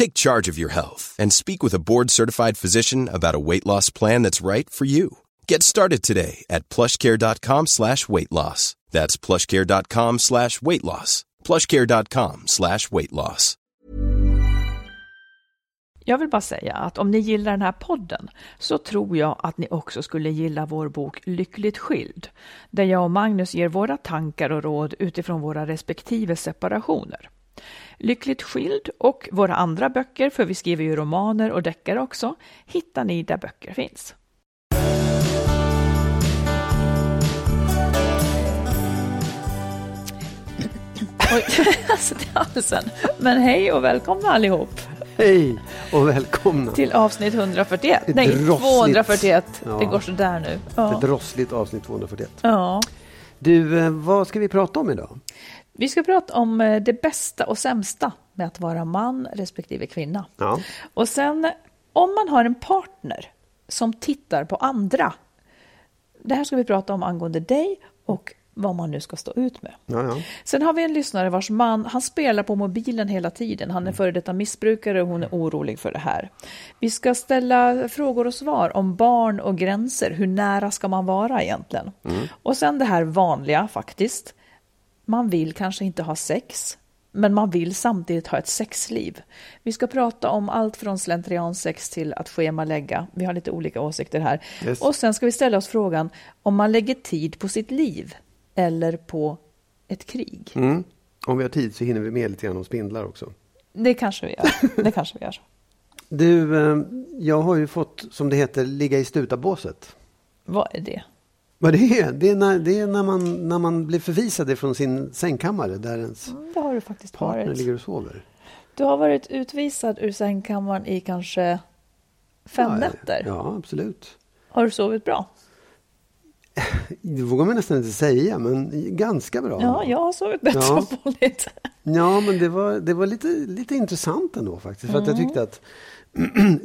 Take charge of your health and speak with a board-certified physician about a weight loss plan that's right for you. Get started today at plushcare.com slash weight loss. That's plushcare.com slash weight loss. plushcare.com slash weight loss. Jag vill bara säga att om ni gillar den här podden så tror jag att ni också skulle gilla vår bok Lyckligt skild, där jag och Magnus ger våra tankar och råd utifrån våra respektive separationer. Lyckligt skild och våra andra böcker, för vi skriver ju romaner och deckare också, hittar ni där böcker finns. Oj, alltså till halsen. Men hej och välkomna allihop Hej och välkomna. till avsnitt 141. Ett Nej, rossligt- 241. Ja. Det går sådär nu. Ett Ja. rossligt avsnitt 241. ja. Du, eh, vad ska vi prata om idag? Vi ska prata om eh, det bästa och sämsta med att vara man respektive kvinna. Ja. Och sen om man har en partner som tittar på andra. Det här ska vi prata om angående dig och vad man nu ska stå ut med. Ja, ja. Sen har vi en lyssnare vars man, han spelar på mobilen hela tiden. Han är före detta missbrukare och hon är orolig för det här. Vi ska ställa frågor och svar om barn och gränser. Hur nära ska man vara egentligen? Och sen det här vanliga faktiskt. Man vill kanske inte ha sex, men man vill samtidigt ha ett sexliv. Vi ska prata om allt från slentriansex till att schemalägga. Vi har lite olika åsikter här. Yes. Och sen ska vi ställa oss frågan om man lägger tid på sitt liv eller på ett krig. Mm. Om vi har tid så hinner vi med lite grann om spindlar också. Det kanske vi gör. Det kanske vi gör. Du, eh, jag har ju fått, som det heter, ligga i stutabåset. Vad är det? Vad det är? Det är, när, det är när, man, när man blir förvisad från sin sängkammare där ens Mm, Det har du faktiskt partner varit. ligger och sover. Du har varit utvisad ur sängkammaren i kanske fem ja, nätter. Ja, absolut. Har du sovit bra? Det vågar man nästan inte säga, men ganska bra. Ja, jag har sovit bättre Ja. än vanligt. Ja, men det var, det var lite, lite intressant ändå faktiskt. För att jag Mm. tyckte att...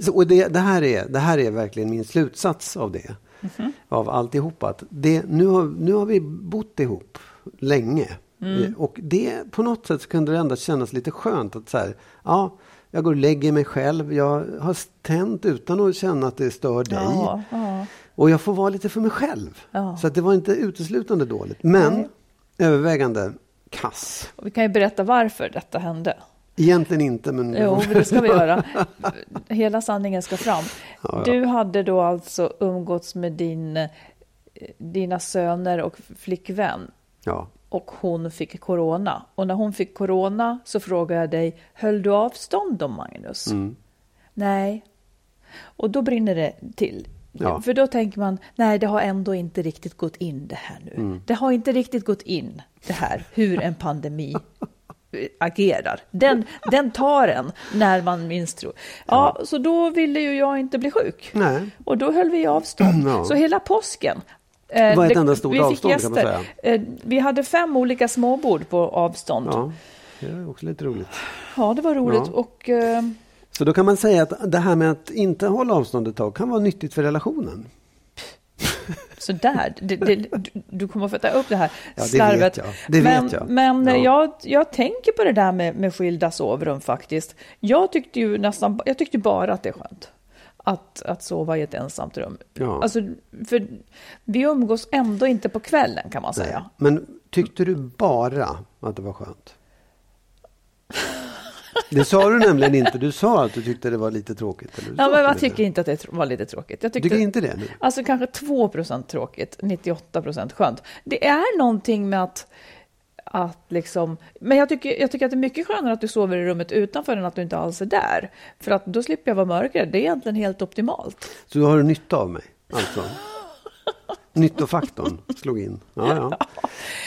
och det, det, här är, det här är verkligen min slutsats av det. Mhm. Av alltihop. Att det, nu, har, nu har vi bott ihop länge. Mm. Eh, Och det på något sätt kunde det ändå kännas lite skönt att så här, ja, jag går och lägger mig själv. Jag har tänt utan att känna att det stör dig. Ja, ja. Och jag får vara lite för mig själv. Ja. Så att det var inte uteslutande dåligt. Men Nej. övervägande kass. Och vi kan ju berätta varför detta hände. Egentligen inte, men... Jo, men det ska vi göra. Hela sanningen ska fram. Ja, ja. Du hade då alltså umgåtts med din, dina söner och flickvän Ja. och hon fick corona. Och när hon fick corona så frågade jag dig, höll du avstånd då Magnus? Mm. Nej. Och då brinner det till. Ja. För då tänker man, nej det har ändå inte riktigt gått in det här nu. Mm. Det har inte riktigt gått in det här, hur en pandemi agerar. Den, den tar en när man minst tror. Ja, så då ville ju jag inte bli sjuk. Nej. Och då höll vi avstånd. Ja. Så hela påsken. eh, var ett det- enda stort vi fick avstånd, kan man gäster. Eh, Vi hade fem olika småbord på avstånd. Ja, Ja, det är också lite roligt. det var roligt. Ja. Och, eh, Så då kan man säga att det här med att inte hålla avstånd ett tag kan vara nyttigt för relationen. Så där, det, det, du, kommer att få ta upp det här Ja, det slarvet. vet jag. Det men vet jag. men Ja. jag, jag tänker på det där med, med skilda sovrum faktiskt. Jag tyckte ju nästan, jag tyckte bara att det är skönt. Att, att sova i ett ensamt rum. Ja. Alltså, för vi umgås ändå inte på kvällen kan man säga. Men tyckte du bara att det var skönt? Det sa du nämligen inte. Du sa att du tyckte det var lite tråkigt. Eller? Du Ja, men jag tycker inte att det var lite tråkigt. Jag Du tyckte, tycker inte det? Nu? Alltså kanske 2% tråkigt, 98% skönt. Det är någonting med att, att liksom... Men jag tycker, jag tycker att det är mycket skönare att du sover i rummet utanför än att du inte alls är där. För att då slipper jag vara mörkrädd. Det är egentligen helt optimalt. Så du har nytta av mig? Alltså. Nyttofaktorn slog in. Ja, ja.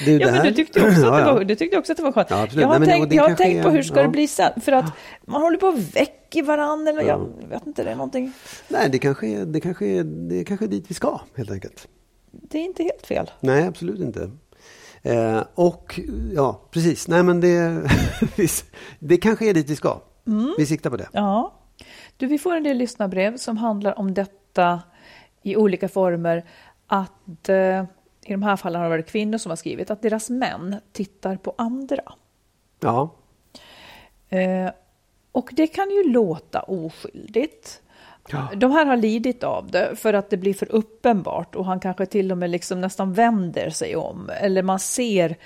Du, Ja, men du tyckte också, att, det var, du tyckte också att det var skönt. Ja, absolut. jag har Nej, och tänkt, jag har tänkt på hur ska ja. det bli sen. För att man håller på att väcka varandra. Eller jag vet inte, det är någonting. Nej, det kanske, är, det, kanske är, det kanske är dit vi ska helt enkelt. Det är inte helt fel. Nej, absolut inte. Eh, och ja, precis. Nej, men det, det kanske är dit vi ska. Mm. Vi siktar på det. Ja. Du, vi får en del lyssnarbrev som handlar om detta i olika former. Att eh, i de här fallen har det varit kvinnor som har skrivit att deras män tittar på andra. Ja, Eh, och det kan ju låta oskyldigt. Ja. De här har lidit av det för att det blir för uppenbart och han kanske till och med liksom nästan vänder sig om. Eller man ser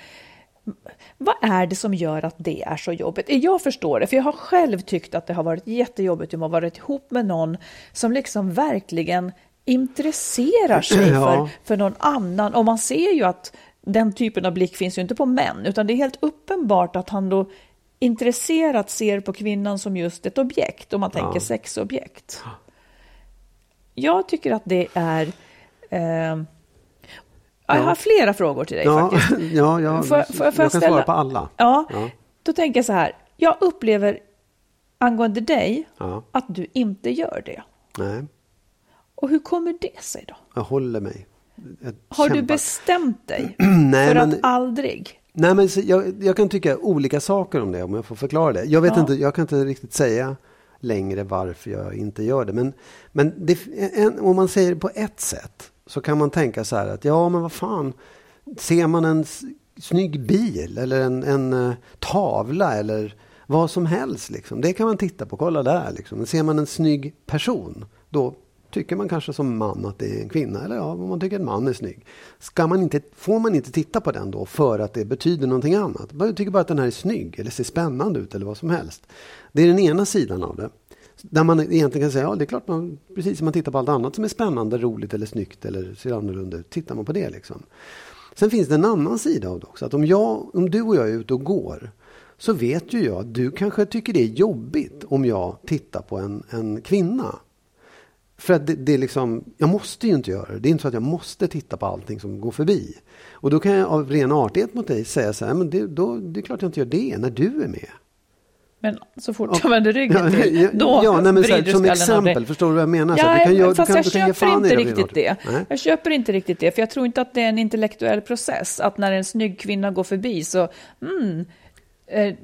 vad är det som gör att det är så jobbigt? Jag förstår det, för jag har själv tyckt att det har varit jättejobbigt att ha varit ihop med någon som liksom verkligen intresserar sig Ja. för, för någon annan. Och man ser ju att den typen av blick finns ju inte på män, utan det är helt uppenbart att han då intresserat ser på kvinnan som just ett objekt, om man tänker sexobjekt. Jag tycker att det är... Eh, jag har flera frågor till dig ja, faktiskt. ja, ja Får- jag, får- får jag kan ställa- svara på alla. Ja, Ja. då tänker jag så här. Jag upplever angående dig Ja. att du inte gör det. Nej, Och hur kommer det sig då? jag håller mig. Jag Har du kämpar. bestämt dig Nej, för men- att aldrig? Nej, men jag, jag kan tycka olika saker om det om jag får förklara det. Jag vet Ja. inte, jag kan inte riktigt säga längre varför jag inte gör det. Men, men det, en, om man säger det på ett sätt så kan man tänka så här att ja, men vad fan. Ser man en snygg bil eller en, en eh, tavla eller vad som helst. Liksom. Det kan man titta på, kolla där. Liksom. Men ser man en snygg person, då tycker man kanske som man att det är en kvinna. Eller ja, om man tycker en man är snygg. Ska man inte, får man inte titta på den då för att det betyder någonting annat? Man tycker bara att den här är snygg eller ser spännande ut eller vad som helst. Det är den ena sidan av det. Där man egentligen kan säga, ja det är klart man, precis som man tittar på allt annat som är spännande, roligt eller snyggt eller ser annorlunda ut. Tittar man på det liksom. Sen finns det en annan sida av det också. Att om, jag, om du och jag är ute och går så vet ju jag att du kanske tycker det är jobbigt om jag tittar på en, en kvinna. För att det, det är liksom, jag måste ju inte göra det. Det är inte så att jag måste titta på allting som går förbi. Och då kan jag av ren artighet mot dig säga så här, men det, då, det är klart jag inte gör det när du är med. Men så fort jag vänder ryggen till, ja, då ja, nej, men så här, som exempel, förstår du vad jag menar? Så Ja, att du kan, fast du kan, jag du kan ge köper inte riktigt det. Nej. Jag köper inte riktigt det, för jag tror inte att det är en intellektuell process. Att när en snygg kvinna går förbi så, mm,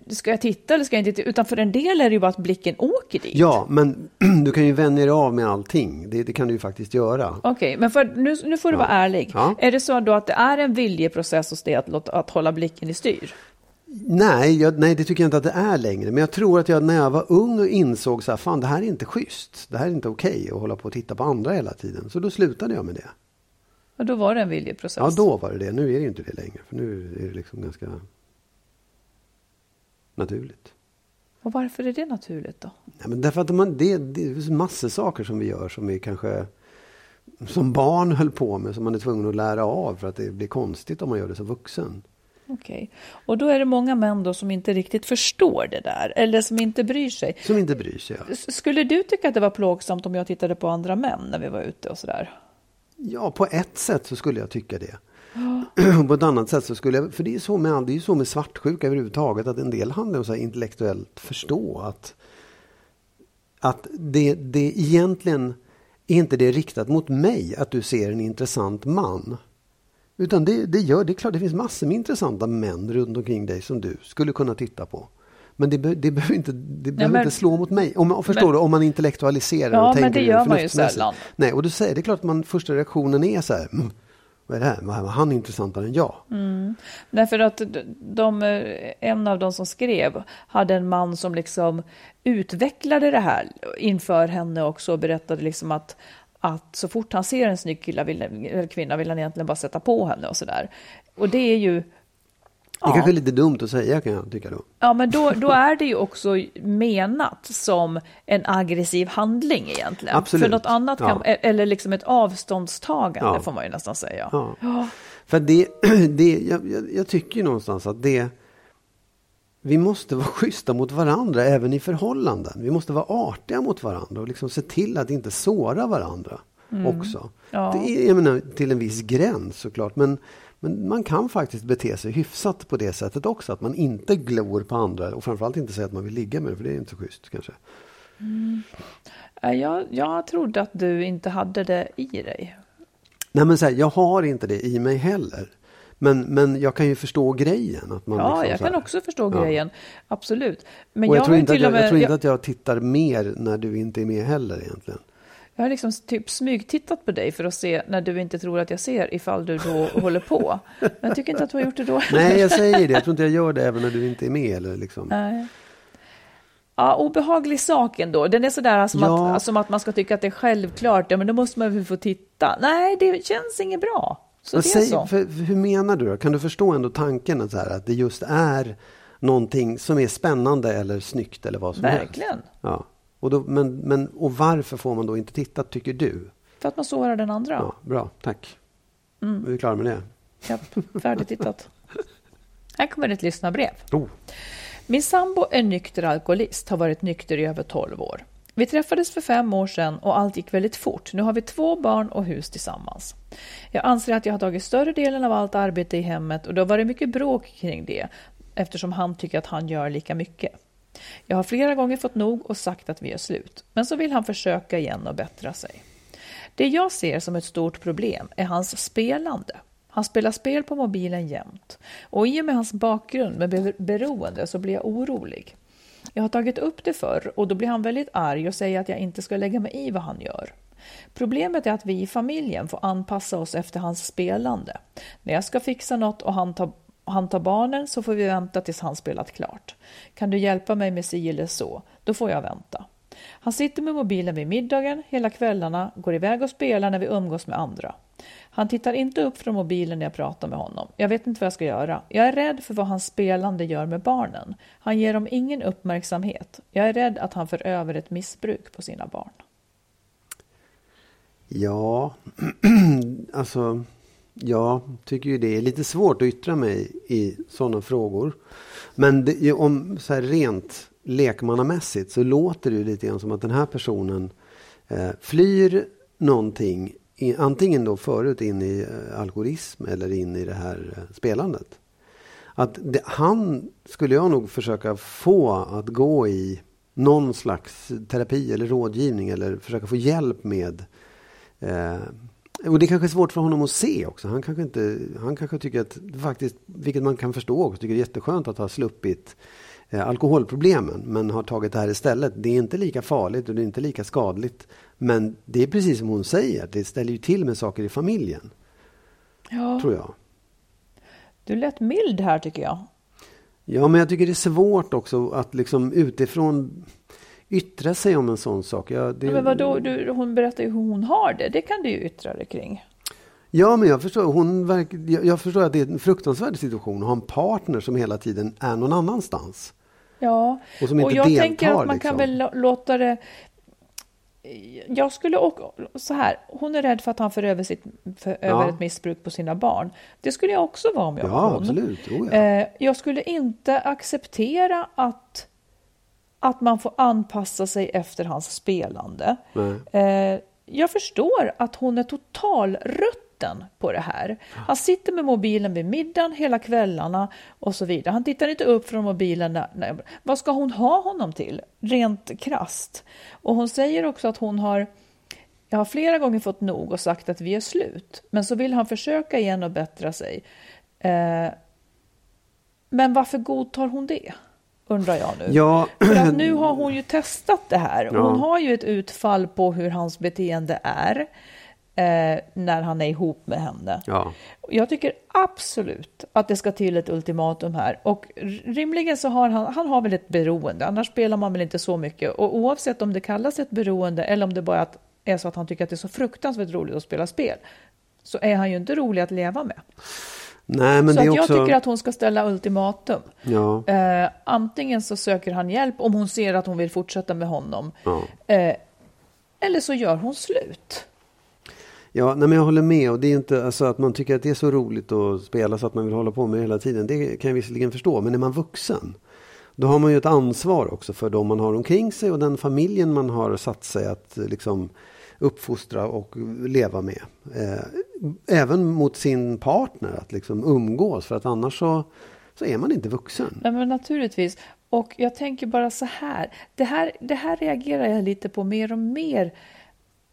ska jag titta eller ska jag inte titta? Utan för en del är det ju bara att blicken åker dit. Ja, men du kan ju vänja dig av med allting. Det, det kan du ju faktiskt göra. Okej, men för, nu, nu får du vara ärlig. Ja. Är det så då att det är en viljeprocess hos dig att, låta, att hålla blicken i styr? Nej, jag, nej, det tycker jag inte att det är längre. Men jag tror att jag när jag var ung och insåg så här, fan det här är inte schysst. Det här är inte okej att hålla på och titta på andra hela tiden. Så då slutade jag med det. Och då var det en viljeprocess? Ja, då var det det. Nu är det ju inte det längre. För nu är det liksom ganska naturligt. Och varför är det naturligt då? Nej, men därför att man, det, det är massor saker som vi gör som vi kanske som barn höll på med som man är tvungen att lära av för att det blir konstigt om man gör det som vuxen. Okej. Och då är det många män då som inte riktigt förstår det där, eller som inte bryr sig. Som inte bryr sig. Ja. Skulle du tycka att det var plågsamt om jag tittade på andra män när vi var ute och sådär? Ja, på ett sätt så skulle jag tycka det. på ett annat sätt så skulle jag, för det är så med, det är ju så med svartsjuka överhuvudtaget, att en del handlar om så intellektuellt förstå att, att det, det egentligen är inte det riktat mot mig att du ser en intressant man. Utan det, det gör, det är klart det finns massor med intressanta män runt omkring dig som du skulle kunna titta på. Men det, be, det behöver, inte, det behöver men- inte slå mot mig. Om, förstår men- du? Om man intellektualiserar Ja, och men tänker det gör man ju sällan. Nej, och då säger det är klart att man första reaktionen är så här. Vad är det här? var han intressantare än jag? Mm. Därför att de, de, en av de som skrev hade en man som liksom utvecklade det här inför henne också och berättade liksom att, att så fort han ser en snygg killa vill, eller kvinna vill han egentligen bara sätta på henne och sådär. Och det är ju det är kanske är lite dumt att säga kan jag tycka då. Ja, men då, då är det ju också menat som en aggressiv handling egentligen. Absolut. För något annat kan, Ja. eller liksom ett avståndstagande Ja. får man ju nästan säga. Ja. För det, det jag, jag, jag tycker ju någonstans att det vi måste vara schyssta mot varandra även i förhållanden. Vi måste vara artiga mot varandra och liksom se till att inte såra varandra också. Mm. Ja. Det är, menar, till en viss gräns såklart. Men, men man kan faktiskt bete sig hyfsat på det sättet också. Att man inte glor på andra och framförallt inte säger att man vill ligga med det, för det är inte så schysst kanske. Eh, Jag, jag trodde att du inte hade det i dig. Nej men så här, jag har inte det i mig heller. Men, men jag kan ju förstå grejen. Att man Ja, liksom jag kan också förstå Ja. grejen. Absolut. Men och jag, jag, tror inte att jag, jag tror inte att jag tittar mer när du inte är med heller egentligen. Jag har liksom typ smygtittat på dig för att se när du inte tror att jag ser ifall du då håller på. Men jag tycker inte att du har gjort det då. Nej, jag säger det. Jag tror inte jag gör det även när du inte är med. Eller liksom. Nej. Ja, obehaglig sak ändå. Den är sådär som, Ja. att, som att man ska tycka att det är självklart. Ja, men då måste man väl få titta. Nej, det känns inget bra. Så Vad det är säger- så. för, för hur menar du då? Kan du förstå ändå tanken att, så här, att det just är någonting som är spännande eller snyggt eller vad som helst? Verkligen. Ja. Och, då, men, men, och varför får man då inte titta, tycker du? För att man sårar den andra. Ja, bra, tack. Mm. Är vi klara med det? Japp, färdigtittat. Här kommer ett lyssnarbrev. Oh. Min sambo är nykter alkoholist, har varit nykter i över 12 år. Vi träffades för fem år sedan och allt gick väldigt fort. Nu har vi två barn och hus tillsammans. Jag anser att jag har tagit större delen av allt arbete i hemmet och det har varit mycket bråk kring det eftersom han tycker att han gör lika mycket. Jag har flera gånger fått nog och sagt att vi är slut, men så vill han försöka igen och bättra sig. Det jag ser som ett stort problem är hans spelande. Han spelar spel på mobilen jämt. Och i och med hans bakgrund med beroende så blir jag orolig. Jag har tagit upp det förr och då blir han väldigt arg och säger att jag inte ska lägga mig i vad han gör. Problemet är att vi i familjen får anpassa oss efter hans spelande. När jag ska fixa något och han tar, han tar barnen så får vi vänta tills han spelat klart. Kan du hjälpa mig med si eller så? Då får jag vänta. Han sitter med mobilen vid middagen hela kvällarna, går iväg och spelar när vi umgås med andra. Han tittar inte upp från mobilen när jag pratar med honom. Jag vet inte vad jag ska göra. Jag är rädd för vad hans spelande gör med barnen. Han ger dem ingen uppmärksamhet. Jag är rädd att han för över ett missbruk på sina barn. Ja, alltså jag tycker ju det är lite svårt att yttra mig i sådana frågor. Men det, om så här rent lekmannamässigt så låter det ju lite grann som att den här personen eh, flyr någonting, i, antingen då förut in i eh, alkoholism eller in i det här eh, spelandet. Att det, han skulle jag nog försöka få att gå i någon slags terapi eller rådgivning eller försöka få hjälp med Eh, och det är kanske är svårt för honom att se också. Han kanske, inte, han kanske tycker att, faktiskt, vilket man kan förstå också, tycker det är jätteskönt att ha sluppit eh, alkoholproblemen. Men har tagit det här istället. Det är inte lika farligt och det är inte lika skadligt. Men det är precis som hon säger, det ställer ju till med saker i familjen. Ja, Tror jag. du lät mild här tycker jag. Ja, men jag tycker det är svårt också att liksom utifrån yttra sig om en sån sak. Ja, det, Men vadå, du, hon berättar ju hur hon har det. Det kan du ju yttra dig kring. Ja, men jag förstår, hon verk, jag, jag förstår att det är en fruktansvärd situation att ha en partner som hela tiden är någon annanstans. Ja, Och som inte jag deltar, tänker att man kan liksom. väl lå- låta det... Jag skulle också... Så här, hon är rädd för att han för över, sitt, för över ett missbruk på sina barn. Det skulle jag också vara om jag var Ja, hon. absolut. Oh, ja. Eh, jag skulle inte acceptera att, att man får anpassa sig efter hans spelande. Eh, jag förstår att hon är totalrutten på det här. Han sitter med mobilen vid middagen hela kvällarna och så vidare. Han tittar inte upp från mobilen. När, när, vad ska hon ha honom till? Rent krast. Och hon säger också att hon har jag har flera gånger fått nog och sagt att vi är slut. Men så vill han försöka igen och bättra sig. Eh, men varför godtar hon det? Undrar jag nu. Ja, För att nu har hon ju testat det här. Ja. Hon har ju ett utfall på hur hans beteende är eh, när han är ihop med henne. ja. Jag tycker absolut att det ska till ett ultimatum här. Och rimligen så har han, han har väl ett beroende, annars spelar man väl inte så mycket. Och oavsett om det kallas ett beroende eller om det bara är så att han tycker att det är så fruktansvärt roligt att spela spel, så är han ju inte rolig att leva med. Nej, men så det är att också... jag tycker att hon ska ställa ultimatum. Ja, Eh, antingen så söker han hjälp om hon ser att hon vill fortsätta med honom. ja. Eh, eller så gör hon slut. Ja, nej, men jag håller med. Och det är inte alltså, att man tycker att det är så roligt att spela så att man vill hålla på med det hela tiden. Det kan jag visserligen förstå. Men är man vuxen, då har man ju ett ansvar också för de man har omkring sig och den familjen man har satt sig att liksom uppfostra och leva med. Eh, även mot sin partner, att liksom umgås. För att annars så, så är man inte vuxen. Nej, men naturligtvis. Och jag tänker bara så här. Det här, det här reagerar jag lite på mer och mer.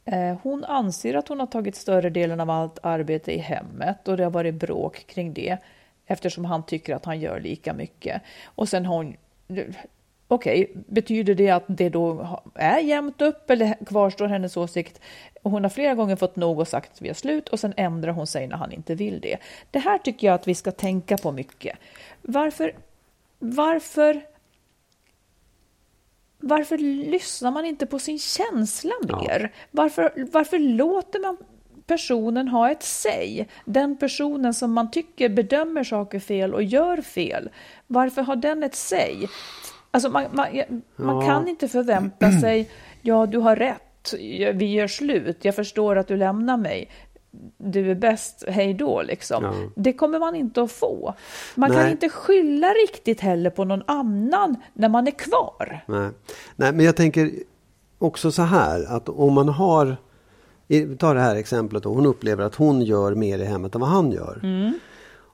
Eh, hon anser att hon har tagit större delen av allt arbete i hemmet och det har varit bråk kring det eftersom han tycker att han gör lika mycket. Och sen har hon... Okej, betyder det att det då är jämnt upp eller kvarstår hennes åsikt? Hon har flera gånger fått nog och sagt att vi har slut och sen ändrar hon sig när han inte vill det. Det här tycker jag att vi ska tänka på mycket. Varför, varför, varför lyssnar man inte på sin känsla mer? Varför, varför låter man personen ha ett säg? Den personen som man tycker bedömer saker fel och gör fel. Varför har den ett säg? Alltså man, man, man Ja. kan inte förvänta sig, ja du har rätt, vi gör slut, jag förstår att du lämnar mig. Du är bäst, hej då liksom. Ja. Det kommer man inte att få. Man kan Nej. inte skylla riktigt heller på någon annan när man är kvar. Nej. Nej, men jag tänker också så här att om man har, ta det här exemplet då, hon upplever att hon gör mer i hemmet än vad han gör.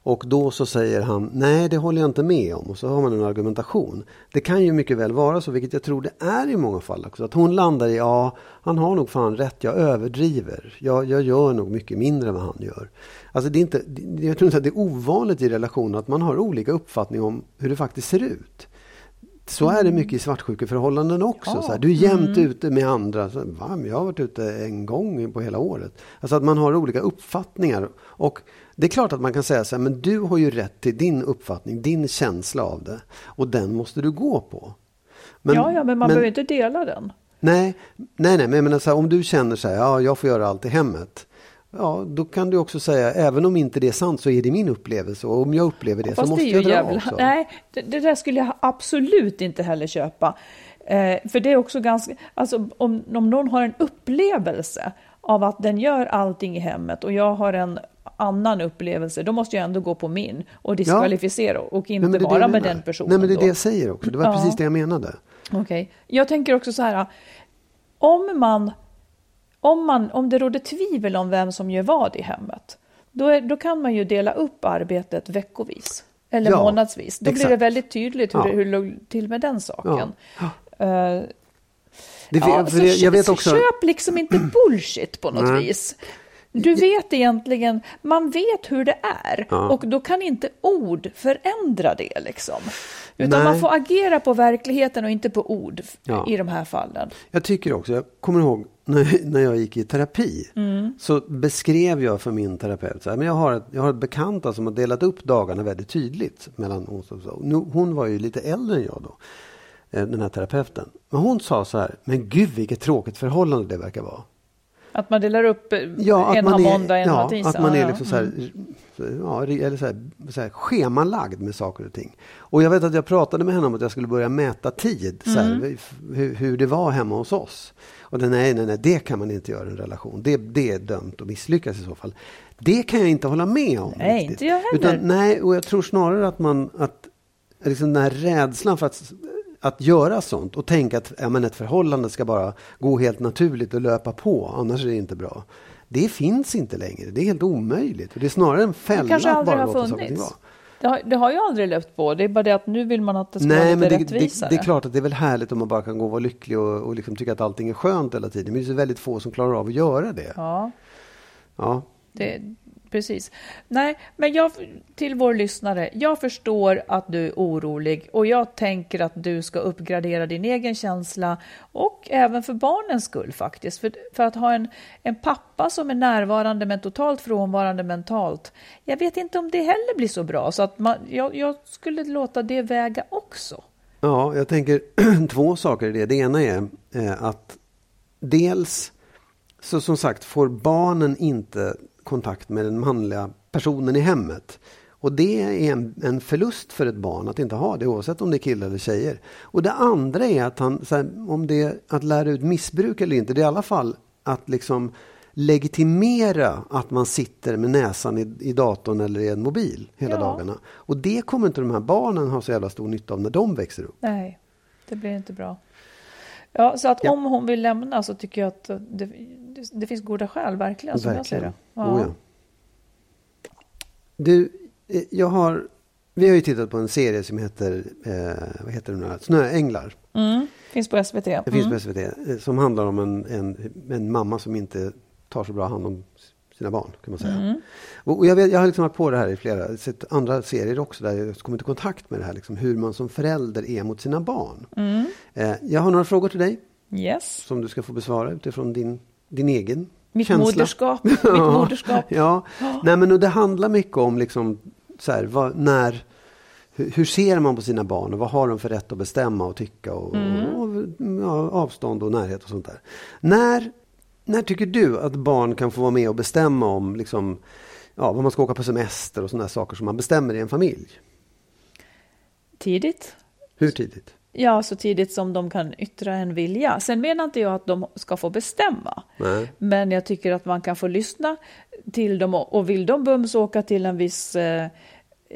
Och då så säger han, nej det håller jag inte med om. Och så har man en argumentation. Det kan ju mycket väl vara så, vilket jag tror det är i många fall också. Att hon landar i, ja han har nog fan rätt, jag överdriver. Jag, jag gör nog mycket mindre än vad han gör. Alltså det är inte, jag tror inte att det är ovanligt i relationer att man har olika uppfattning om hur det faktiskt ser ut. Så är det mycket i svartsjukeförhållanden också. Ja. Så här, du är jämt ute med andra. Så, Va, jag har varit ute en gång på hela året. Alltså att man har olika uppfattningar. Och det är klart att man kan säga så här, men du har ju rätt till din uppfattning, din känsla av det. Och den måste du gå på. Men- ja, ja, men man behöver inte dela den. Nej, nej, nej men jag menar så här, om du känner så här, ja, jag får göra allt i hemmet. Ja, då kan du också säga, även om inte det är sant så är det min upplevelse. Och om jag upplever det så Fast måste det jag dra jävla... också. Nej, det, det där skulle jag absolut inte heller köpa. Eh, för det är också ganska... Alltså om, om någon har en upplevelse av att den gör allting i hemmet och jag har en annan upplevelse, då måste jag ändå gå på min och diskvalificera och Nej, inte det vara jag med den personen. Nej, men det är det jag säger också. Det var Ja. precis det jag menade. Okej. Jag tänker också så här. Om man, om man, om det råder tvivel om vem som gör vad i hemmet, då, är, då kan man ju dela upp arbetet veckovis. Eller Ja, månadsvis. Då blir exakt. det väldigt tydligt hur, Ja. det, hur låg till med den saken. Ja. Eh, Det, ja, så det, jag vet också... Köp liksom inte bullshit på något Nej. vis. Du vet egentligen, man vet hur det är Ja. och då kan inte ord förändra det liksom. Utan Nej. man får agera på verkligheten och inte på ord Ja. i de här fallen. Jag tycker också, jag kommer ihåg när, när jag gick i terapi. Mm. Så beskrev jag för min terapeut, så här, men jag har ett, jag har ett bekanta som har delat upp dagarna väldigt tydligt. Mellan onsdag och så. Hon var ju lite äldre än jag då, eh, den här terapeuten. Men hon sa så här, men gud vilket tråkigt förhållande det verkar vara. Att man delar upp eh, Ja, en har måndag, en ja, har tisdag. att man är Ja, liksom så mm. här, ja, eller så här, så här, schemalagd med saker och ting. Och jag vet att jag pratade med henne om att jag skulle börja mäta tid, så här, Mm. hur, hur det var hemma hos oss. Och det, nej, nej, nej, det kan man inte göra i en relation. Det, det är dömt att misslyckas i så fall. Det kan jag inte hålla med om. Nej, riktigt. inte jag heller. Utan, nej, och jag tror snarare att man, att liksom den här rädslan för att att göra sånt och tänka att ja, men ett förhållande ska bara gå helt naturligt och löpa på, annars är det inte bra. Det finns inte längre. Det är helt omöjligt. Och det är snarare en Det fälla kanske att aldrig bara har funnits. Det har, det har ju aldrig löpt på. Det är bara det att nu vill man att det ska Nej, vara men lite det, det, rättvisare. det är klart att det är väl härligt om man bara kan gå och vara lycklig och, och liksom tycka att allting är skönt hela tiden. Men det är så väldigt få som klarar av att göra det. Ja, Ja. det, precis. Nej, men jag, till vår lyssnare, jag förstår att du är orolig och jag tänker att du ska uppgradera din egen känsla och även för barnens skull faktiskt. För, för att ha en, en pappa som är närvarande men totalt frånvarande mentalt, jag vet inte om det heller blir så bra. Så att man, jag, jag skulle låta det väga också. Ja, jag tänker två saker i det. Det ena är eh, att dels, så som sagt, får barnen inte kontakt med den manliga personen i hemmet. Och det är en, en förlust för ett barn att inte ha det oavsett om det är killar eller tjejer. Och det andra är att han, här, om det är att lära ut missbruk eller inte, det är i alla fall att liksom legitimera att man sitter med näsan i, i datorn eller i en mobil hela Ja. dagarna. Och det kommer inte de här barnen ha så jävla stor nytta av när de växer upp. Nej, det blir inte bra. Ja, så att Ja. om hon vill lämna så tycker jag att det, det, finns goda skäl, verkligen, som jag ser det. Oh, ja. Du, eh, jag har, vi har ju tittat på en serie som heter, eh, vad heter den nu? Snöänglar. Mm. Finns på SVT. Det finns Mm. på SVT. eh, Som handlar om en, en, en mamma som inte tar så bra hand om sina barn. kan man säga. Mm. Och och jag, vet, jag har liksom varit på det här i flera sett andra serier också där jag kommit i kontakt med det här. Liksom, hur man som förälder är mot sina barn. Mm. Eh, jag har några frågor till dig Yes. som du ska få besvara utifrån din, din egen Mitt känsla. moderskap. Mitt Ja, moderskap. Ja, nej men och det handlar mycket om liksom så här, vad, när, hur, hur ser man på sina barn och vad har de för rätt att bestämma och tycka och, och ja, avstånd och närhet och sånt där. När, när tycker du att barn kan få vara med och bestämma om liksom, ja, vad man ska åka på semester och sådana saker som man bestämmer i en familj? Tidigt. Hur tidigt? Ja, så tidigt som de kan yttra en vilja. Sen menar inte jag att de ska få bestämma. Nej. Men jag tycker att man kan få lyssna till dem och vill de bums åka till en viss eh,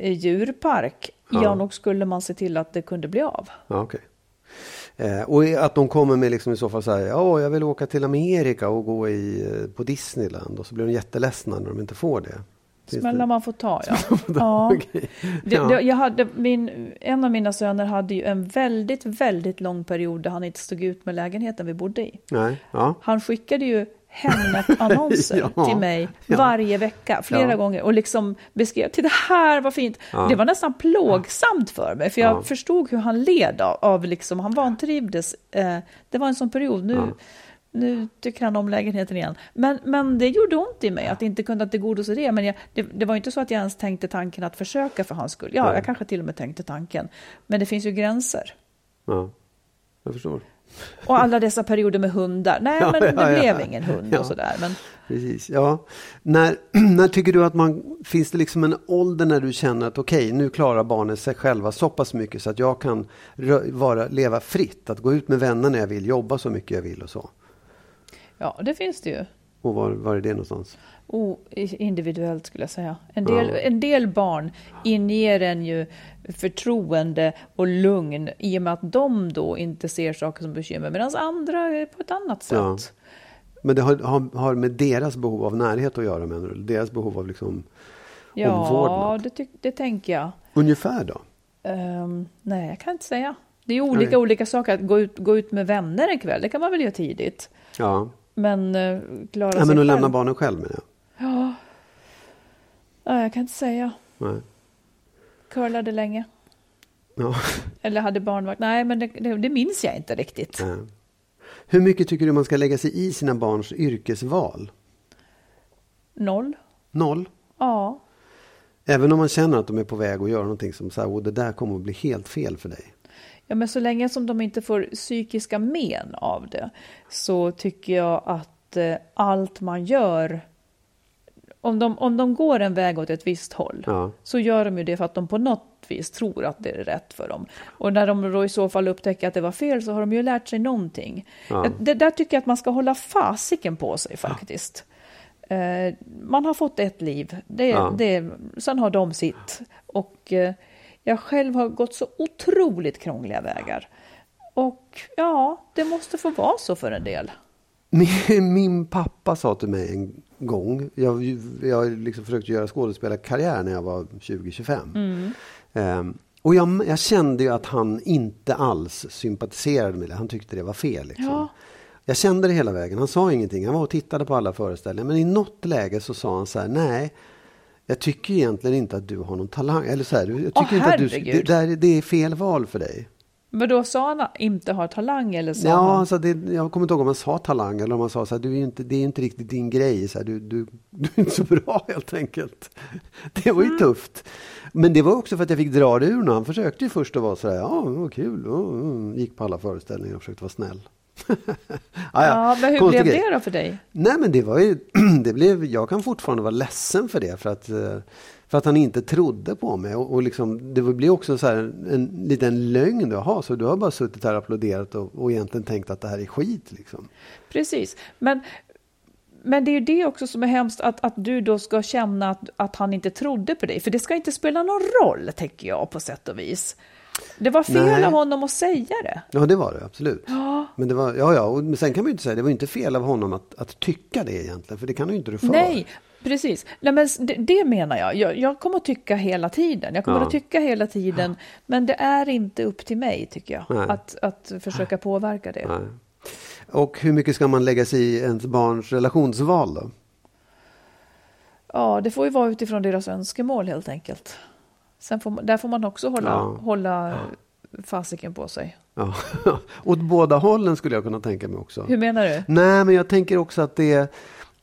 djurpark, ja. Ja. nog skulle man se till att det kunde bli av. Ja, okej. Eh, och att de kommer med liksom i så fall så här, ja, jag vill åka till Amerika och gå i, eh, på Disneyland och så blir de jätteledsna när de inte får det. Smällar man får ta, ja. ja. Okej. Det, Ja. det, jag hade, min, en av mina söner hade ju en väldigt, väldigt lång period där han inte stod ut med lägenheten vi bodde i. Nej, ja. Han skickade ju Hemnet-annonser Ja, till mig ja. varje vecka, flera Ja. gånger och liksom beskrev till det här var fint. Det var nästan plågsamt för mig för jag Ja. förstod hur han led av, av liksom, han vantrivdes. Eh, det var en sån period, nu, nu tycker han om lägenheten igen. Men, men det gjorde ont i mig att inte kunna tillgodose det. Men jag, det, det var inte så att jag ens tänkte tanken att försöka för hans skull. Ja, jag kanske till och med tänkte tanken. Men det finns ju gränser. ja. Jag förstår. Och alla dessa perioder med hundar. Nej, Ja, men ja, det ja. blev ingen hund Ja. och sådär. Men Precis, ja. När, när tycker du att man, finns det liksom en ålder när du känner att okej, nu klarar barnen sig själva så pass mycket så att jag kan vara, leva fritt, att gå ut med vänner när jag vill, jobba så mycket jag vill och så. ja, det finns det ju. Och var, var är det någonstans? Oh, individuellt skulle jag säga. En del, Ja. en del barn inger en ju förtroende och lugn i och med att de då inte ser saker som bekymmer medan andra är på ett annat sätt. Ja. Men det har, har, har med deras behov av närhet att göra menar du? Deras behov av liksom Ja, omvårdnad? det, tyck- det tänker jag. Ungefär då? Ehm, nej, jag kan inte säga. Det är olika Nej. olika saker. Att gå ut, gå ut med vänner en kväll, det kan man väl göra tidigt. Ja, Men uh, klara sig men själv. att lämna barnen själv menar jag. Ja. ja, jag kan inte säga. Nej. Curlade länge. Ja. Eller hade barnvakt. Nej, men det, det, det minns jag inte riktigt. Nej. Hur mycket tycker du man ska lägga sig i sina barns yrkesval? Noll. Noll? Ja. Även om man känner att de är på väg att göra någonting som så här, "Åh, det där kommer att bli helt fel för dig. Ja, men så länge som de inte får psykiska men av det så tycker jag att eh, allt man gör om de, om de går en väg åt ett visst håll Ja. så gör de ju det för att de på något vis tror att det är rätt för dem. Och när de då i så fall upptäcker att det var fel så har de ju lärt sig någonting. Ja. Det där tycker jag att man ska hålla fasiken på sig faktiskt. Eh, man har fått ett liv, det, Ja. det, sen har de sitt. Och eh, jag själv har gått så otroligt krångliga vägar. Och ja, det måste få vara så för en del. Min, min pappa sa till mig en gång, jag, jag liksom försökte göra skådespelarkarriär när jag var 20-25. Ehm, och jag, jag kände ju att han inte alls sympatiserade med det, han tyckte det var fel. Liksom. Ja. Jag kände det hela vägen, han sa ingenting, han var och tittade på alla föreställningar. Men i något läge så sa han så här, nej, jag tycker egentligen inte att du har någon talang. Eller så här, jag tycker Åh, inte att du, det, där, det är fel val för dig. Men då sa han inte har talang eller sa Ja, han? alltså det, jag kommer inte ihåg om man sa talang eller om man sa så här, du är inte, det är inte riktigt din grej, så här, du, du, du är inte så bra helt enkelt. Det var ju Mm. tufft. Men det var också för att jag fick dra det ur honom. Han försökte ju först att vara så här, ja, vad kul, oh, mm. gick på alla föreställningar och försökte vara snäll. Ja, Ja, men hur konstig blev det då för dig? Nej men det var ju, det blev, jag kan fortfarande vara ledsen för det. För att, eh, för att han inte trodde på mig. Och, och liksom, det blir också så en, en liten lögn. Jaha, så du har bara suttit här och applåderat och, och egentligen tänkt att det här är skit. Liksom. Precis. Men, men det är ju det också som är hemskt, att, att du då ska känna att, att han inte trodde på dig. För det ska inte spela någon roll, tänker jag, på sätt och vis. Det var fel Nej. av honom att säga det. Ja det var det absolut. Men det var, ja, ja, och, men sen kan man ju inte säga, det var inte fel av honom att, att tycka det egentligen. För det kan ju inte du för. Nej, precis. Nej, men det, det menar jag. jag. Jag kommer att tycka hela tiden. Jag kommer Ja. att tycka hela tiden. Men det är inte upp till mig, tycker jag, Nej. att, att försöka påverka det. Nej. Och hur mycket ska man lägga sig i ens barns relationsval då? Ja, det får ju vara utifrån deras önskemål helt enkelt. Sen får man, där får man också hålla, Ja. hålla fasiken på sig. Ja. Åt båda hållen skulle jag kunna tänka mig också. Hur menar du? Nej, men jag tänker också att det,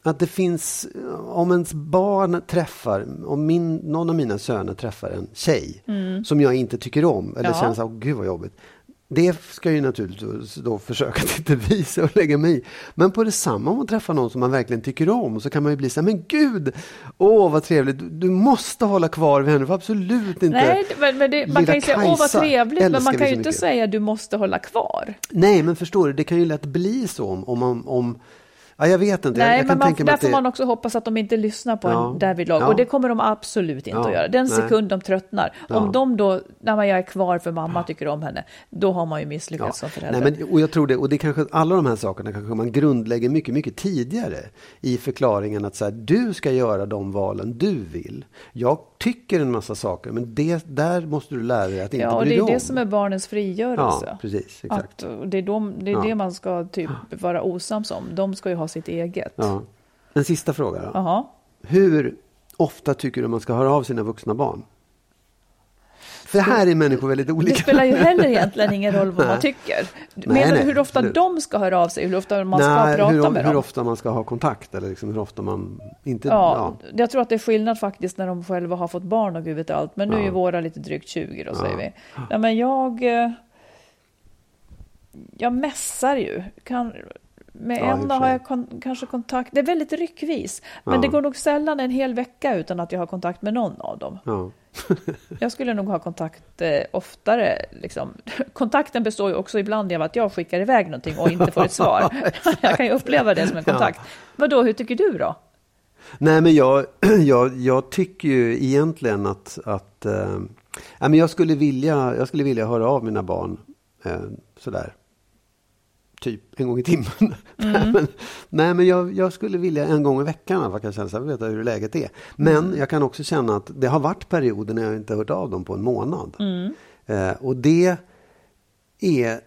att det finns, om ens barn träffar, om min, någon av mina söner träffar en tjej som jag inte tycker om, eller Mm. Ja. känns, åh gud vad jobbigt. Det ska jag ju naturligtvis då försöka att inte visa och lägga mig i. Men på detsamma om man träffar någon som man verkligen tycker om så kan man ju bli så här, men gud, åh vad trevligt, du, måste hålla kvar vid henne, får absolut inte. Nej, men, men det, man kan ju säga åh vad Kajsa trevligt, men man kan ju inte mycket." säga du måste hålla kvar. Nej, men förstår du, det kan ju lätt bli så om, om, om ja, jag vet inte. jag, Nej, jag kan men man, där får det, man också hoppas att de inte lyssnar på Ja. en därvidlag. Ja. Och det kommer de absolut inte Ja. att göra. Den sekund de tröttnar. Ja. Om de då, när man är kvar för mamma tycker om henne, då har man ju misslyckats som förälder. Nej, men, och jag tror det, och det kanske, alla de här sakerna kanske man grundlägger mycket, mycket tidigare i förklaringen att så här, du ska göra de valen du vill. Jag tycker en massa saker, men det, där måste du lära dig att inte ja, och bry det dig är om. det som är barnens frigörelse. Ja, precis, exakt. Att det är, de, det, är Ja. det man ska typ vara osams om. De ska ju ha sitt eget. Ja. En sista fråga då. Jaha. Hur ofta tycker du man ska höra av sina vuxna barn? För här är människor väldigt Det olika. spelar ju heller egentligen ingen roll vad man Nej. tycker. Nej, Menar nej, du hur ofta absolut. de ska höra av sig? Hur ofta man ska Nej, prata hur, med hur dem? ofta man ska ha kontakt eller liksom hur ofta man inte... Ja, jag tror att det är skillnad faktiskt när de själva har fått barn och gud vet allt. Men nu är Ja. våra lite drygt 20 då Ja. säger vi. Ja, men jag... eh, Jag mässar ju. Kan, med Ja, en för har jag kon, kanske kontakt. Det är väldigt ryckvis. Men Ja. det går nog sällan en hel vecka utan att jag har kontakt med någon av dem. Ja. Jag skulle nog ha kontakt eh, oftare. Liksom. Kontakten består ju också ibland av att jag skickar iväg någonting och inte får ett svar. jag kan ju uppleva det som en kontakt. Vadå, hur tycker du då? Nej, men jag, jag, jag tycker ju egentligen att, att ja, men jag, skulle vilja, jag skulle vilja höra av mina barn eh, sådär. Typ en gång i timmen. nej, men, nej, men jag, jag skulle vilja en gång i veckan i alla fall, känna så här, veta hur läget är. Men jag kan också känna att det har varit perioder när jag inte hört av dem på en månad. Eh, och det är,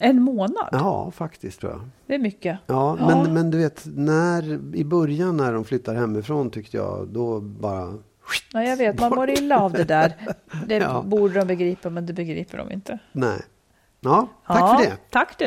En månad? ja faktiskt tror jag. Det är mycket. Ja, Ja. Men, men du vet, när, i början när de flyttar hemifrån tyckte jag, då bara... Ja, jag vet, man mår illa av det där. Det Ja. borde de begripa, men det begriper de inte. Nej. Ja, tack ja, för det. Tack du.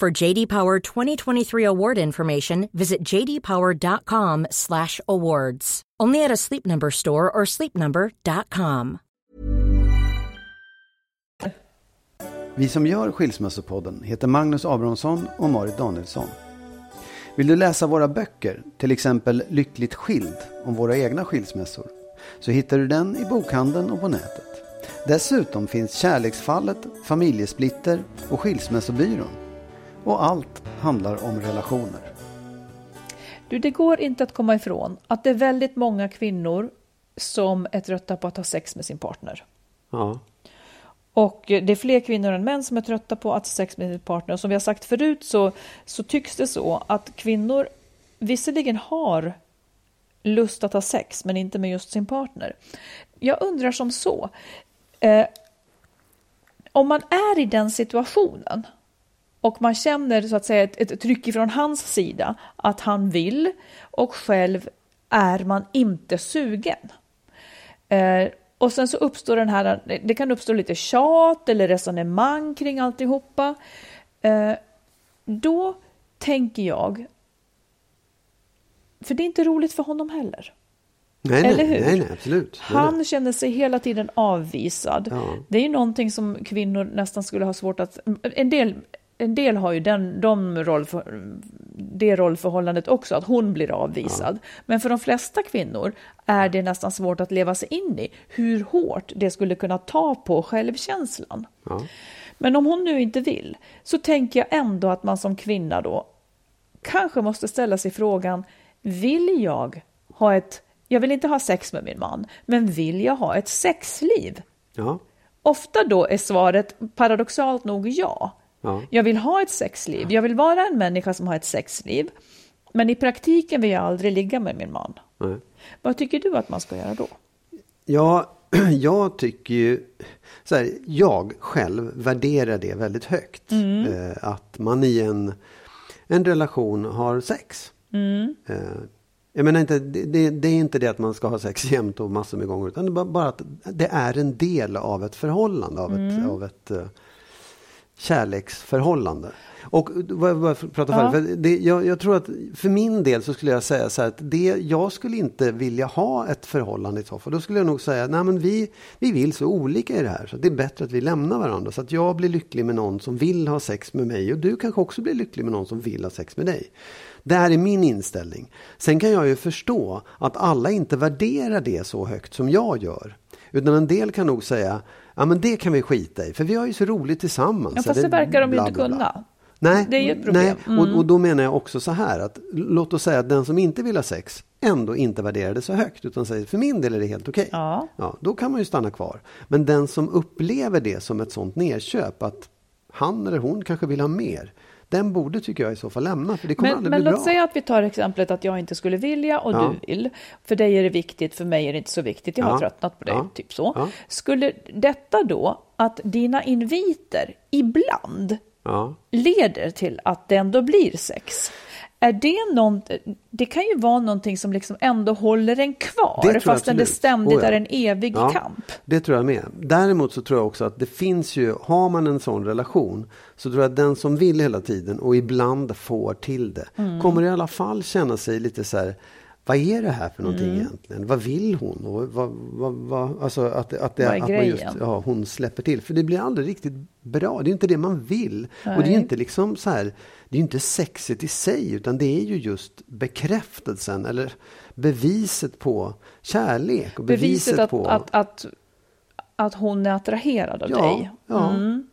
For JD Power 2023 award information, visit jdpower.com/awards. Only at a Sleep Number store or sleepnumber.com. Vi som gör Skilsmässopodden heter Magnus Abrahamsson och Marit Danielsson. Vill du läsa våra böcker, till exempel Lyckligt skild om våra egna skilsmässor, så hittar du den i bokhandeln och på nätet. Dessutom finns Kärleksfallet, Familjesplitter och Skilsmässobyrån. Och allt handlar om relationer. Du, det går inte att komma ifrån att det är väldigt många kvinnor som är trötta på att ha sex med sin partner. Ja. Och det är fler kvinnor än män som är trötta på att ha sex med sin partner. Och som vi har sagt förut så, så tycks det så att kvinnor visserligen har lust att ha sex, men inte med just sin partner. Jag undrar som så. Eh, om man är i den situationen och man känner så att säga ett, ett tryck ifrån hans sida att han vill och själv är man inte sugen. Eh, och sen så uppstår den här, det kan uppstå lite tjat eller resonemang kring alltihopa. Eh, då tänker jag, för det är inte roligt för honom heller. Nej, Eller hur? nej, nej, absolut. Han nej. känner sig hela tiden avvisad. Ja. Det är ju någonting som kvinnor nästan skulle ha svårt att... En del, en del har ju den, de rollför, det rollförhållandet också, att hon blir avvisad. Men för de flesta kvinnor är det nästan svårt att leva sig in i hur hårt det skulle kunna ta på självkänslan. Ja. Men om hon nu inte vill, så tänker jag ändå att man som kvinna då kanske måste ställa sig frågan, vill jag ha ett, jag vill inte ha sex med min man, men vill jag ha ett sexliv? Ja. Ofta då är svaret paradoxalt nog ja. Ja. Jag vill ha ett sexliv, jag vill vara en människa som har ett sexliv, men i praktiken vill jag aldrig ligga med min man. Nej. Vad tycker du att man ska göra då? Ja, jag tycker ju... Så här, jag själv värderar det väldigt högt. Eh, att man i en, en relation har sex. Eh, jag menar inte, det, det, det är inte det att man ska ha sex jämt och massor med gånger. Utan det är bara- bara att det är en del av ett förhållande. Av ett, av ett eh, kärleksförhållande. Och vad vad jag pratar Ja. för det, jag, jag tror att för min del så skulle jag säga så här att det, jag skulle inte vilja ha ett förhållande i så fall. Då skulle jag nog säga, nej men vi, vi vill så olika i det här så det är bättre att vi lämnar varandra. Så att jag blir lycklig med någon som vill ha sex med mig och du kanske också blir lycklig med någon som vill ha sex med dig. Det här är min inställning. Sen kan jag ju förstå att alla inte värderar det så högt som jag gör. Utan en del kan nog säga, ja men det kan vi skita i för vi har ju så roligt tillsammans. Ja, fast det verkar de ju inte kunna. Nej, Det är ju ett problem. Mm. nej. Och, och då menar jag också så här att låt oss säga att den som inte vill ha sex ändå inte värderar det så högt utan säger för min del är det helt okej. Ja. Ja, då kan man ju stanna kvar. Men den som upplever det som ett sånt nedköp att han eller hon kanske vill ha mer. Den borde tycker jag i så fall lämna för det kommer Men, aldrig men bli låt bra. säga att vi tar exemplet att jag inte skulle vilja och Ja. du vill. För dig är det viktigt, för mig är det inte så viktigt. Jag har Ja. tröttnat på dig, Ja. typ så. Skulle detta då, att dina inviter ibland Ja. leder till att det ändå blir sex. Är det någon, det kan ju vara någonting som liksom ändå håller en kvar, fastän det ständigt Oh ja. är en evig Ja, kamp. Det tror jag med. Däremot så tror jag också att det finns ju, har man en sån relation så tror jag att den som vill hela tiden och ibland får till det Mm. kommer i alla fall känna sig lite så här vad är det här för någonting Mm. egentligen? Vad vill hon? Och vad, vad, vad, alltså att, att, det, att man just, ja, hon släpper till. För det blir aldrig riktigt bra. Det är inte det man vill. Och det är Nej. inte liksom så här, det är inte sexigt i sig utan det är ju just bekräftelsen eller beviset på kärlek. Och beviset, Beviset att, på... att, att, att hon är attraherad av Ja, dig. ja. Mm.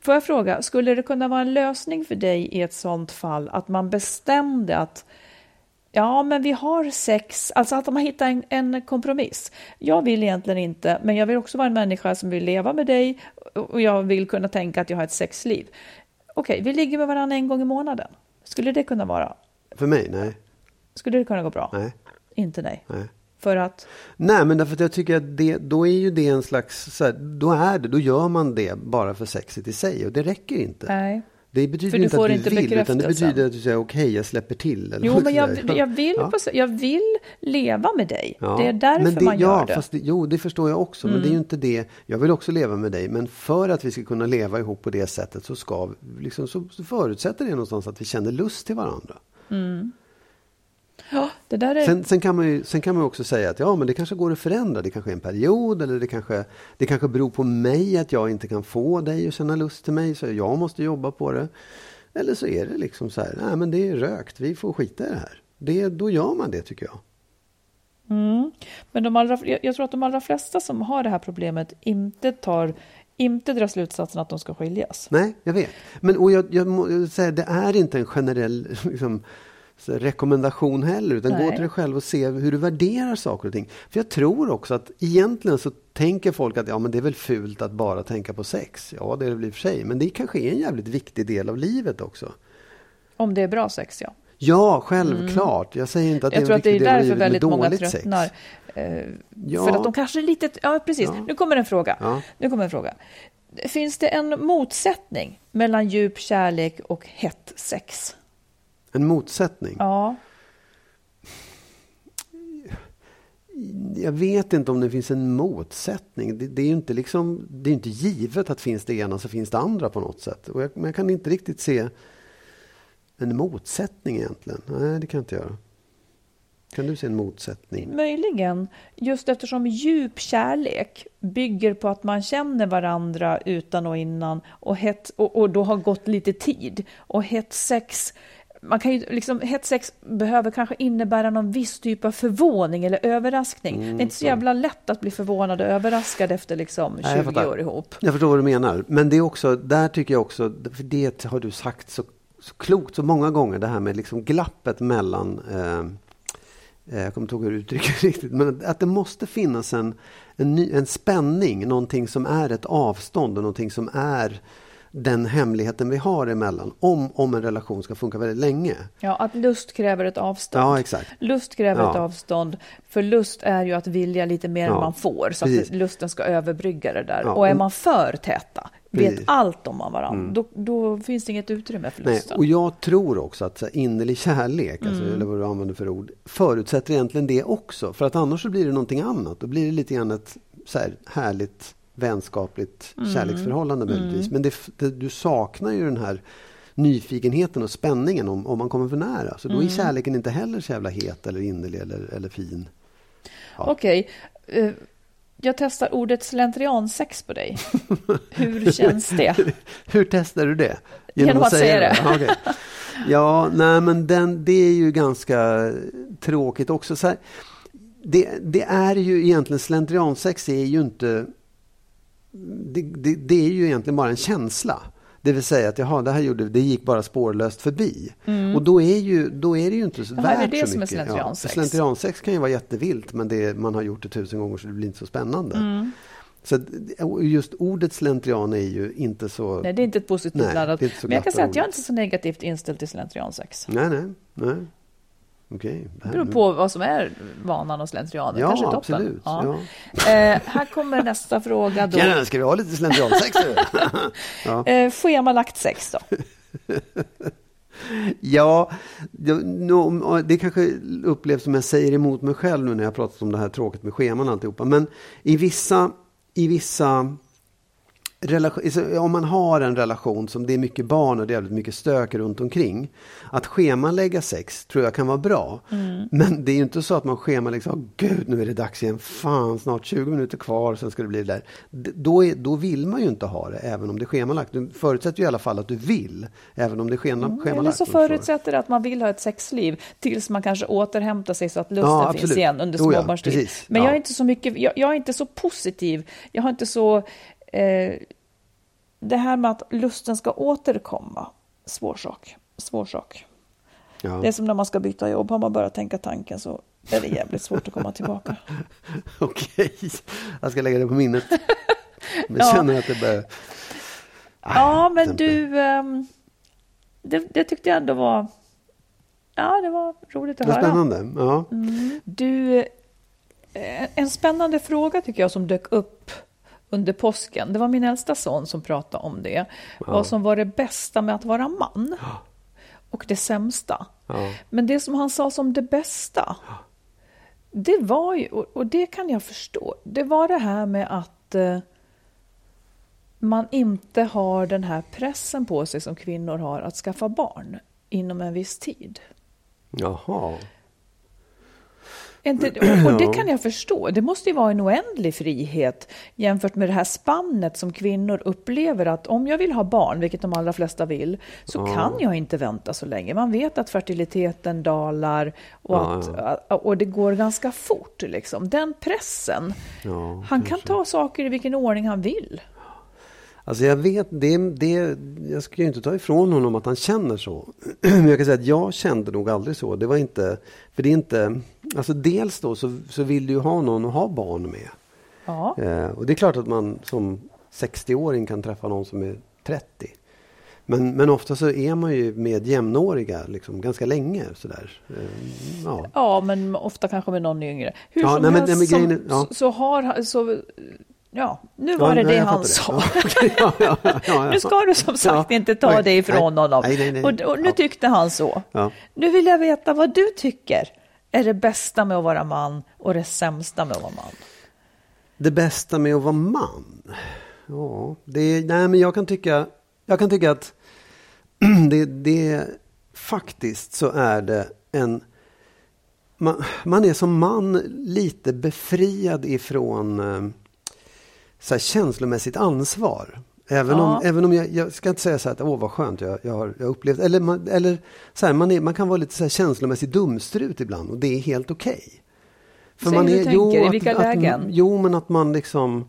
Får jag fråga, skulle det kunna vara en lösning för dig i ett sånt fall att man bestämde att Ja, men vi har sex, alltså att man hittar en, en kompromiss. Jag vill egentligen inte, men jag vill också vara en människa som vill leva med dig och jag vill kunna tänka att jag har ett sexliv. Okej, vi ligger med varandra en gång i månaden. Skulle det kunna vara? För mig? Nej. Skulle det kunna gå bra? Nej. Inte nej. nej. För att, Nej, men därför att jag tycker att det, då är ju det en slags, så här, då är det, då gör man det bara för sexet i sig och det räcker inte. nej. Det betyder För du inte att du inte vill, utan det betyder att du säger okej, jag släpper till. Eller Jo, men jag, jag, vill, Ja. jag vill leva med dig. Ja. Det är därför men det, man gör ja, det. Mm. Fast det. Jo, det förstår jag också. Men det är ju inte det. Jag vill också leva med dig. Men för att vi ska kunna leva ihop på det sättet så, ska, liksom, så, så förutsätter det någonstans att vi känner lust till varandra. Ja, det där är... Sen, sen, kan man ju, sen kan man ju också säga att ja, men det kanske går att förändra. Det kanske är en period eller det kanske, det kanske beror på mig att jag inte kan få dig att känna lust till mig. Så jag måste jobba på det. Eller så är det liksom så här, nej men det är rökt. Vi får skita i det här. Det, då gör man det tycker jag. Men de allra, jag jag tror att de allra flesta som har det här problemet inte tar inte drar slutsatsen att de ska skiljas. Nej, jag vet. Men och jag, jag må jag vill säga, det är inte en generell liksom, rekommendation heller. Utan gå Nej. till dig själv och se hur du värderar saker och ting. För jag tror också att egentligen så tänker folk att ja, men det är väl fult att bara tänka på sex. Ja, det är det väl i och för sig. Men det kanske är en jävligt viktig del av livet också. Om det är bra sex, ja. Ja, självklart. Jag säger inte att Jag det är tror en att det är viktig del av livet med väldigt många dåligt tröttnar. sex. Eh, Ja. För att de kanske är lite... Ja, precis. Ja. Nu kommer en fråga. Ja. Nu kommer en fråga. Finns det en motsättning mellan djup kärlek och hett sex? En motsättning. Ja. Jag vet inte om det finns en motsättning. Det, det är ju inte, liksom, det är inte givet att finns det ena så finns det andra på något sätt. Och jag, men jag kan inte riktigt se en motsättning egentligen. Nej, det kan jag inte göra. Kan du se en motsättning? Möjligen, just eftersom djup kärlek bygger på att man känner varandra utan och innan och, hett, och, och då har gått lite tid. Och hett sex, man kan ju liksom, hett sex behöver kanske innebära någon viss typ av förvåning eller överraskning. Mm, det är inte så jävla lätt att bli förvånad och överraskad efter liksom 20 Nej, år ihop. Jag förstår vad du menar. Men det är också, där tycker jag också, för det har du sagt så, så klokt så många gånger, det här med liksom glappet mellan eh, eh, jag kommer inte ihåg hur du uttrycker riktigt, men att det måste finnas en, en, ny, en spänning, någonting som är ett avstånd och någonting som är den hemligheten vi har emellan, om, om en relation ska funka väldigt länge. Ja, att lust kräver ett avstånd. Ja, exakt. Lust kräver Ja. ett avstånd. För lust är ju att vilja lite mer än Ja, man får. Så precis. att lusten ska överbrygga det där. Ja, och är man för täta, vet Precis. Mm. allt om man varandra, då, då finns det inget utrymme för Nej, lusten. och jag tror också att så här, innerlig kärlek, alltså, eller vad du använder för ord, förutsätter egentligen det också. För att annars så blir det någonting annat. Då blir det lite grann ett så här, härligt vänskapligt kärleksförhållande möjligtvis. Men det, det, du saknar ju den här nyfikenheten och spänningen om, om man kommer för nära. Så då är kärleken inte heller så jävla het eller innerlig eller, eller fin. Okej, eh, jag testar ordet slentriansex på dig. Hur känns det? Hur testar du det? Genom att säga det. Ja, okej. Ja, nej men den, det är ju ganska tråkigt också. Så här, det, det är ju egentligen slentriansex är ju inte... Det, det, det är ju egentligen bara en känsla. Det vill säga att jaha, det här gjorde, det gick bara spårlöst förbi. Och då är, ju, då är det ju inte så Jaha, är det värt det så som är mycket. slentriansex? för slentriansex kan ju vara jättevilt men det, man har gjort det tusen gånger så det blir inte så spännande. Mm. Så just ordet slentrian är ju inte så... Nej, det är inte ett positivt Nej, laddat. är inte så Men jag kan säga att jag är inte så negativt inställd till slentriansex. Nej, nej, nej. Okej. det beror på vad som är vanan och slentrianen. Ja, Kanske toppen. absolut. Ja. Eh, här kommer nästa fråga då. Tjena, ska vi ha lite slentriansex nu? Eh, schemalagt sex då? Ja, det, kanske upplevs som jag säger emot mig själv nu när jag pratat om det här tråkigt med scheman och alltihopa. Men i vissa, i vissa relation, så om man har en relation som det är mycket barn och det är mycket stök runt omkring. Att schemalägga sex tror jag kan vara bra. Men det är ju inte så att man schemalägger så, "Åh, gud nu är det dags igen, fan snart 20 minuter kvar, sen ska det bli det där. Då, är, då vill man ju inte ha det, även om det är schemalagt. Du förutsätter ju i alla fall att du vill, även om det är schema, Eller schemalagt. så du förstår. förutsätter det att man vill ha ett sexliv tills man kanske återhämtar sig så att lusten Ja, finns igen under småbarnstid. Men Ja. jag är inte så mycket, jag, jag är inte så positiv. Jag har inte så... Eh, det här med att lusten ska återkomma, svår sak. Svår sak. Ja. Det är som när man ska byta jobb, har man börjat tänka tanken så är det jävligt svårt att komma tillbaka. Okej, jag ska lägga det på minnet. Men Ja. känner att det börjar... Ja, men du... ehm, det, det tyckte jag ändå var... Ja, det var roligt att Det var höra. spännande. Ja. Du, Eh, En spännande fråga tycker jag som dök upp under påsken. Det var min äldsta son som pratade om det. Vad som var det bästa med att vara man. Och det sämsta. Ja. Men det som han sa som det bästa. Det var ju, och och det kan jag förstå. Det var det här med att eh, man inte har den här pressen på sig som kvinnor har att skaffa barn inom en viss tid. Jaha. Och, det kan jag förstå. Det måste ju vara en oändlig frihet jämfört med det här spannet som kvinnor upplever att om jag vill ha barn, vilket de allra flesta vill, så kan jag inte vänta så länge. Man vet att fertiliteten dalar och, Ja, att, och det går ganska fort. Liksom. Den pressen. Ja, han kan ta saker i vilken ordning han vill. Alltså jag vet, det, det, jag ska ju inte ta ifrån honom att han känner så. Men jag kan säga att jag kände nog aldrig så. Det var inte, för det är inte, alltså dels då så, så vill du ju ha någon att ha barn med. Ja. Eh, och det är klart att man som 60-åring kan träffa någon som är 30. Men, men ofta så är man ju med jämnåriga liksom, ganska länge. Sådär. Eh, ja. Ja, men ofta kanske med någon yngre. Hur Ja, som nej, men- helst nej, som- grejen ja. så, har. Så, ja, nu Ja, var det nej, det jag han sa. det. Ja, ja, ja, ja, ja, Nu ska du som sagt Ja, inte ta oj, det ifrån nej, honom. nej, nej, nej. Och, och nu Ja. tyckte han så. Ja. Nu vill jag veta vad du tycker är det bästa med att vara man och det sämsta med att vara man. Det bästa med att vara man? Ja, det, nej men jag kan tycka, jag kan tycka att det, det faktiskt så är det en man, man är som man lite befriad ifrån eh, så här, känslomässigt ansvar. Även Ja. om, även om jag, jag ska inte säga så här att åh vad skönt jag, jag har jag upplevt. Eller, man, eller så här, man, är, man kan vara lite så här känslomässigt dumstrut ibland och det är helt okej. Säg hur du tänker, i vilka att, lägen? Att, jo, men att man liksom...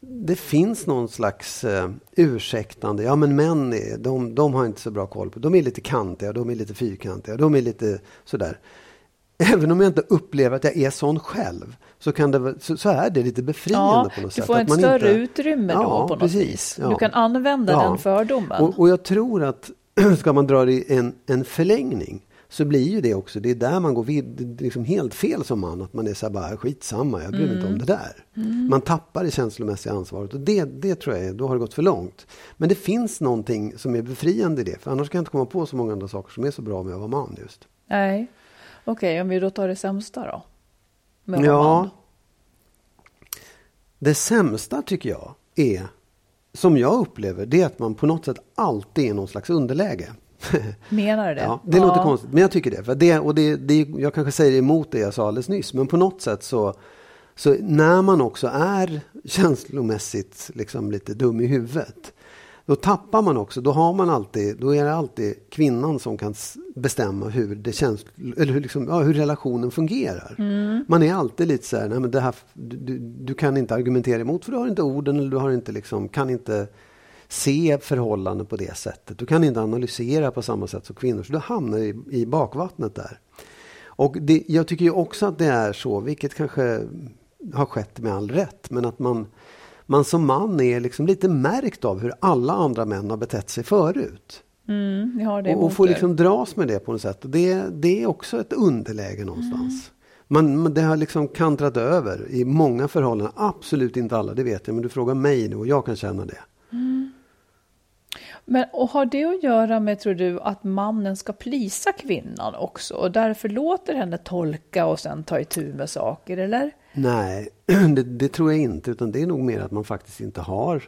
Det finns någon slags eh, ursäktande. Ja, men män är, de, de har inte så bra koll på... De är lite kantiga, de är lite fyrkantiga, de är lite sådär. Även om jag inte upplever att jag är sån själv så, kan det, så, så är det lite befriande Ja, på något du sätt. får att ett större inte- utrymme då Ja, på något precis, vis. ja. Du kan använda Ja. den fördomen. Och, och jag tror att ska man dra det i en, en förlängning så blir ju det också, det är där man går vid, liksom helt fel som man, att man är så här bara skitsamma, jag bryr mig Mm. inte om det där. Man tappar det känslomässiga ansvaret och det, det tror jag är, då har det gått för långt. Men det finns någonting som är befriande i det, för annars kan jag inte komma på så många andra saker som är så bra med att vara man just. Nej. Okej, om vi då tar det sämsta då? Med Ja. man. Det sämsta tycker jag är, som jag upplever, det är att man på något sätt alltid är någon slags underläge. Menar du det? Ja, det låter konstigt, men jag tycker det. För det, och det, det jag kanske säger emot det jag sa alldeles nyss, men på något sätt så, så när man också är känslomässigt liksom lite dum i huvudet, då tappar man också, då har man alltid, då är det alltid kvinnan som kan bestämma hur det känns, eller hur, liksom, ja, hur relationen fungerar. Man är alltid lite så här, nej men det här, du, du, du kan inte argumentera emot för du har inte orden eller du har inte liksom, kan inte se förhållanden på det sättet. Du kan inte analysera på samma sätt som kvinnor, så du hamnar i, i bakvattnet där. Och det, jag tycker ju också att det är så, vilket kanske har skett med all rätt, men att man, man som man är liksom lite märkt av hur alla andra män har betett sig förut. Mm, Och, och får liksom dras med det på något sätt. Det, det är också ett underläge någonstans. Man, men det har liksom kantrat över i många förhållanden. Absolut inte alla, det vet jag. Men du frågar mig nu och jag kan känna det. Men och har det att göra med, tror du, att mannen ska plisa kvinnan också och därför låter henne tolka och sen ta itu med saker, eller? Nej, det, det tror jag inte. Utan det är nog mer att man faktiskt inte har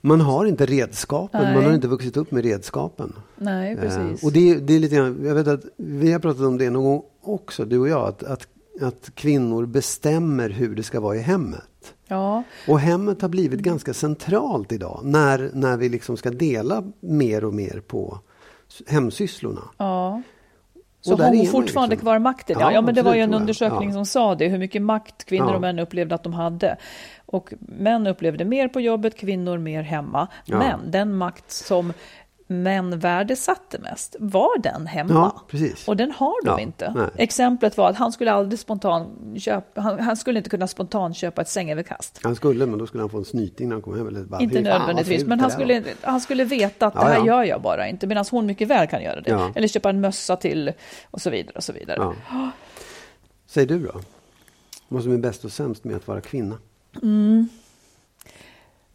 man har inte redskapen, man Nej. har inte vuxit upp med redskapen. Nej, precis. Eh, och det, det är lite grann, jag vet att vi har pratat om det någon gång också, du och jag, att, att, att kvinnor bestämmer hur det ska vara i hemmet. Ja, Och hemmet har blivit ganska centralt idag när, när vi liksom ska dela mer och mer på hemsysslorna. ja. Så har hon fortfarande liksom. kvar makten? Ja, Ja, ja, men det var ju absolut, en undersökning Ja. som sa det, hur mycket makt kvinnor Ja. och män upplevde att de hade. Och män upplevde mer på jobbet, kvinnor mer hemma. Men den makt som män värdesatte mest var den hemma. Ja. Och den har de Ja, inte. nej. Exemplet var att han skulle aldrig spontan köpa, han, han skulle inte kunna spontant köpa ett sängöverkast. Han skulle, men då skulle han få en snyting när han kom hem. Eller bara, Inte "Fy fan, vad nödvändigtvis, men han skulle, var." han skulle veta att Ja, det här gör jag bara inte, medan hon mycket väl kan göra det. Eller köpa en mössa till och så vidare. Och så vidare. Ja. Säg du då? Vad som är bäst och sämst med att vara kvinna?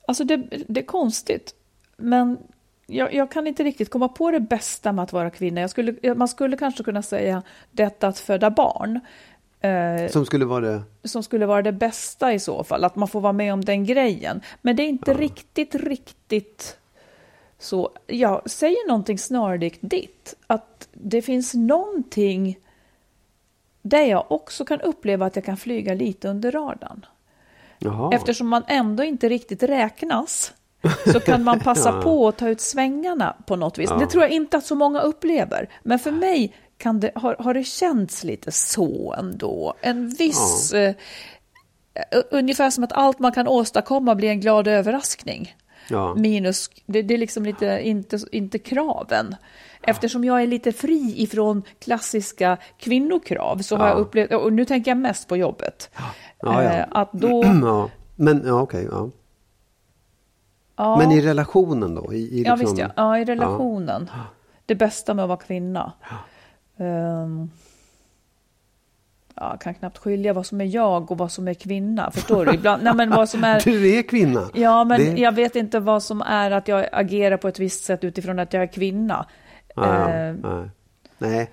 Alltså det, det är konstigt, men jag, jag, kan inte riktigt komma på det bästa med att vara kvinna. Skulle, man skulle kanske kunna säga detta att föda barn. Eh, som skulle vara det? Som skulle vara det bästa i så fall, att man får vara med om den grejen. Men det är inte ja. riktigt, riktigt så. Jag säger någonting snarlikt ditt, att det finns någonting där jag också kan uppleva att jag kan flyga lite under radarn. Jaha. Eftersom man ändå inte riktigt räknas så kan man passa ja. på att ta ut svängarna på något vis. Ja. Det tror jag inte att så många upplever. Men för mig kan det, har, har det känts lite så ändå. En viss... Ja. Eh, ungefär som att allt man kan åstadkomma blir en glad överraskning. Ja. Minus, det, det, är liksom lite, inte, inte kraven. Eftersom jag är lite fri ifrån klassiska kvinnokrav så har jag upplevt, och nu tänker jag mest på jobbet. Eh, att då... Men, ja okej, okay, ja. Men i relationen då? I, i liksom... Ja visst ja, ja i relationen. Det bästa med att vara kvinna. Um, jag kan knappt skilja vad som är jag och vad som är kvinna. Förstår du? Ibland, nej, men vad som är, du är kvinna. Ja, men det... jag vet inte vad som är att jag agerar på ett visst sätt utifrån att jag är kvinna. Ah, uh, nej.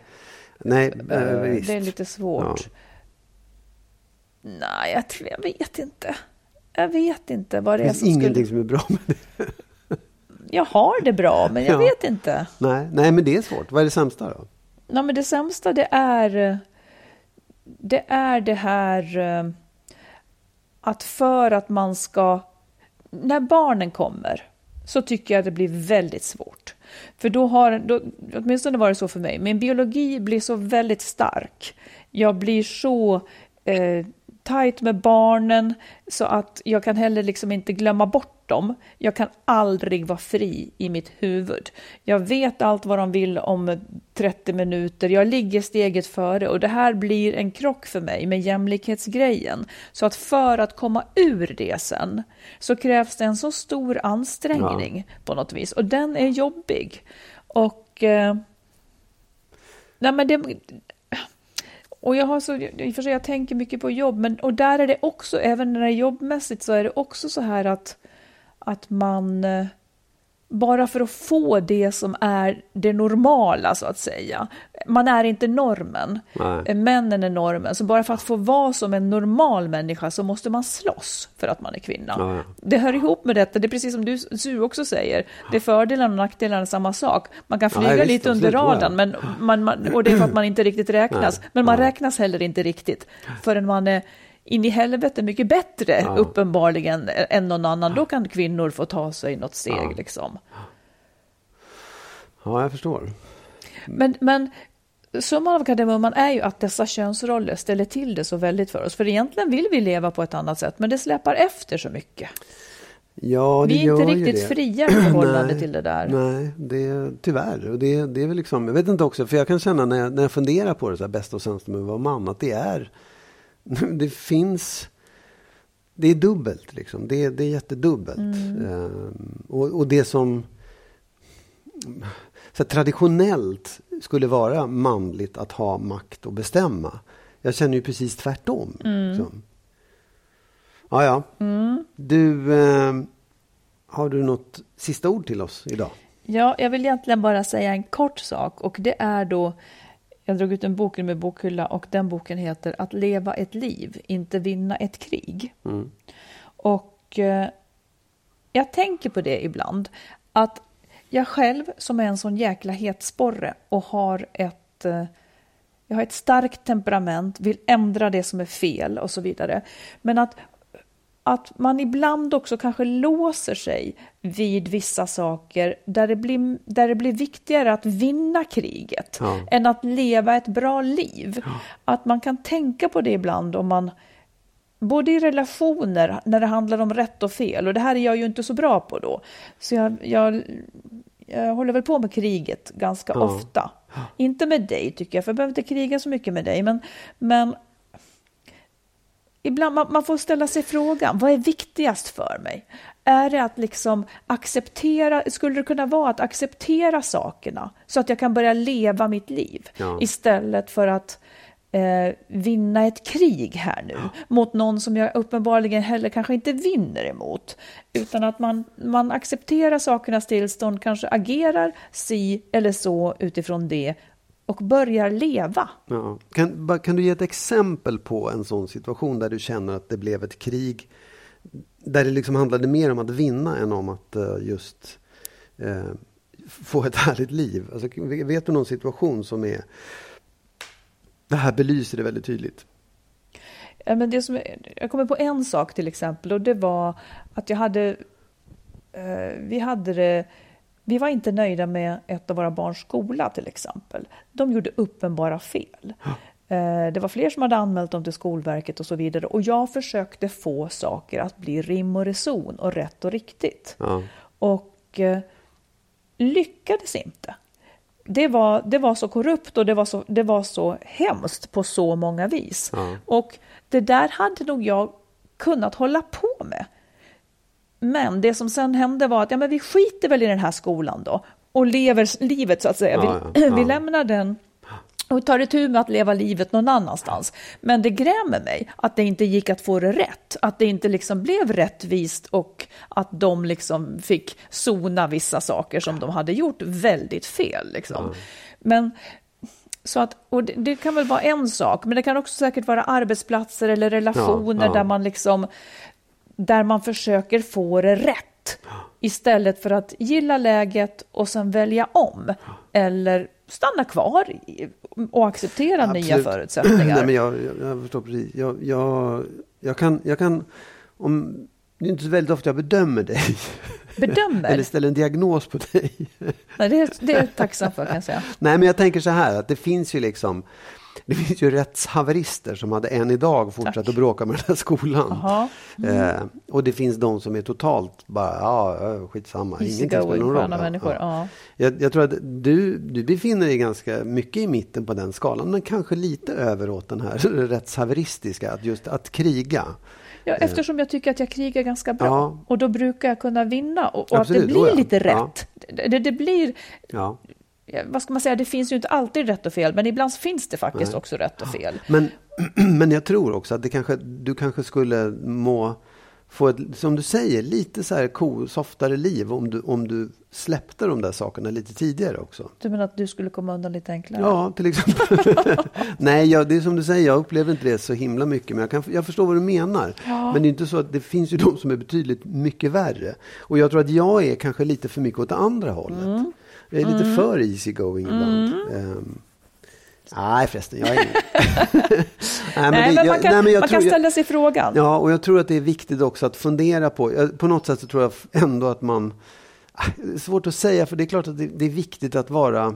nej, nej uh, Det är lite svårt. Ja. Nej, jag, tror, jag vet inte. Jag vet inte vad det, är som skulle... Det ingenting som är bra med det. jag har det bra, men jag ja. vet inte. Nej, nej, men det är svårt. Vad är det sämsta då? Nej, men det sämsta det är det är det här eh, att för att man ska... När barnen kommer så tycker jag det blir väldigt svårt. För då har, då, åtminstone var det så för mig, min biologi blir så väldigt stark. Jag blir så eh, tajt med barnen så att jag kan heller liksom inte glömma bort dem. Jag kan aldrig vara fri i mitt huvud. Jag vet allt vad de vill om 30 minuter. Jag ligger steget före och det här blir en krock för mig med jämlikhetsgrejen. Så att för att komma ur det sen så krävs det en så stor ansträngning ja. på något vis och den är jobbig. Och eh, nej men det, och jag har så, i och för sig jag tänker mycket på jobb, men och där är det också, även när det är jobbmässigt så är det också så här att, att man eh, bara för att få det som är det normala så att säga. Man är inte normen. Nej. Männen är normen. Så bara för att få vara som en normal människa så måste man slåss för att man är kvinna. Nej. Det hör ihop med detta. Det är precis som du, du också säger. Det är fördelarna och nackdelarna samma sak. Man kan flyga Nej, lite under radarn men man, man, och det är för att man inte riktigt räknas. Men man räknas heller inte riktigt förrän man är in i helvete mycket bättre ja. uppenbarligen än någon annan. Då kan kvinnor få ta sig något steg ja. liksom. Ja, jag förstår. Men, men summan av kardemumman är ju att dessa könsroller ställer till det så väldigt för oss. För egentligen vill vi leva på ett annat sätt, men det släpar efter så mycket. Ja, det vi är inte riktigt det. fria i förhållande till det där. Nej, det, tyvärr. Och det, det är väl liksom, jag vet inte också, för jag kan känna när jag, när jag funderar på det, så här, bästa och sämsta med att vara man, att det är det finns... Det är dubbelt, liksom. Det, det är jättedubbelt. Mm. Ehm, och, och, det som så traditionellt skulle vara manligt att ha makt och bestämma. Jag känner ju precis tvärtom. Mm. Så. Ja, ja. Mm. Du, eh, har du något sista ord till oss idag? Ja, jag vill egentligen bara säga en kort sak och det är då jag drog ut en bok med bokhylla och den boken heter Att leva ett liv, inte vinna ett krig. Mm. Och eh, jag tänker på det ibland, att jag själv som är en sån jäkla hetsporre och har ett eh, jag har ett starkt temperament, vill ändra det som är fel och så vidare. Men att att man ibland också kanske låser sig vid vissa saker där det blir, där det blir viktigare att vinna kriget ja. än att leva ett bra liv. Ja. Att man kan tänka på det ibland om man både i relationer när det handlar om rätt och fel och det här är jag ju inte så bra på då. Så jag, jag, jag håller väl på med kriget ganska ja. ofta. Inte med dig tycker jag, för jag behöver inte kriga så mycket med dig, men, men ibland man, man får ställa sig frågan, vad är viktigast för mig? Är det att liksom acceptera, skulle det kunna vara att acceptera sakerna så att jag kan börja leva mitt liv ja. istället för att eh, vinna ett krig här nu mot någon som jag uppenbarligen heller kanske inte vinner emot. Utan att man, man accepterar sakernas tillstånd, kanske agerar si eller så utifrån det och börjar leva. Ja. Kan, kan du ge ett exempel på en sån situation där du känner att det blev ett krig där det liksom handlade mer om att vinna än om att eh, just eh, få ett härligt liv? Alltså, vet du någon situation som är... Det här belyser det väldigt tydligt. Ja, men det som, jag kommer på en sak till exempel och det var att jag hade, eh, vi hade det, vi var inte nöjda med ett av våra barns skola till exempel. De gjorde uppenbara fel. Eh, det var fler som hade anmält dem till Skolverket och så vidare och jag försökte få saker att bli rim och reson och rätt och riktigt. Ja. Och eh, lyckades inte. Det var, det var så korrupt och det var så, det var så hemskt på så många vis. Ja. Och det där hade nog jag kunnat hålla på med. Men det som sen hände var att ja, men vi skiter väl i den här skolan då och lever livet så att säga. Ja, vi, ja, vi lämnar den och tar itu med att leva livet någon annanstans. Men det grämer mig att det inte gick att få det rätt. Att det inte liksom blev rättvist och att de liksom fick sona vissa saker som de hade gjort väldigt fel. Liksom. Men så att, och det, det kan väl vara en sak, men det kan också säkert vara arbetsplatser eller relationer Ja, ja. där man liksom där man försöker få det rätt istället för att gilla läget och sen välja om eller stanna kvar och acceptera nya Absolut. förutsättningar. Nej, men jag, jag, jag förstår precis. Jag, jag, jag, kan, jag kan, om, det är inte så väldigt ofta jag bedömer dig. Bedömer? Eller ställer en diagnos på dig. Nej, det, är, det är jag tacksam för kan jag säga. Nej, men jag tänker så här att det finns ju liksom det finns ju rättshaverister som hade än idag fortsatt Tack. att bråka med den här skolan. Jaha. Eh, och det finns de som är totalt bara, ja, ja, skitsamma. Easy Ingenting spelar någon roll. Ja, människor. ja. Ja. Jag, jag tror att du, du befinner dig ganska mycket i mitten på den skalan, men kanske lite över åt den här rättshaveristiska, att just att kriga. Ja, eftersom jag tycker att jag krigar ganska bra. Ja. Och då brukar jag kunna vinna. Och, och att det Absolut, blir ja. lite Ja. rätt. Det, det, det blir, Ja. Ja, vad ska man säga, det finns ju inte alltid rätt och fel. Men ibland finns det faktiskt också rätt och fel. Men, men jag tror också att det kanske, du kanske skulle må få ett, som du säger, lite så här cool, softare liv om du, om du släppte de där sakerna lite tidigare också. Du menar att du skulle komma undan lite enklare? Ja, till exempel. Nej, jag, det är som du säger, jag upplever inte det så himla mycket. Men jag, kan, jag förstår vad du menar. Men det är inte så att det finns ju de som är betydligt mycket värre. Och jag tror att jag är kanske lite för mycket åt andra hållet. Mm. Jag är lite för easy going ibland. Ehm, nej, förresten, jag är ingen. nej, Nej, det- men man kan, nej, men jag man tror- kan ställa sig frågan. Ja, och jag tror att det är viktigt också att fundera på. jag- På något sätt så tror jag ändå att man... Det är svårt att säga, för det är klart att det, det är viktigt att vara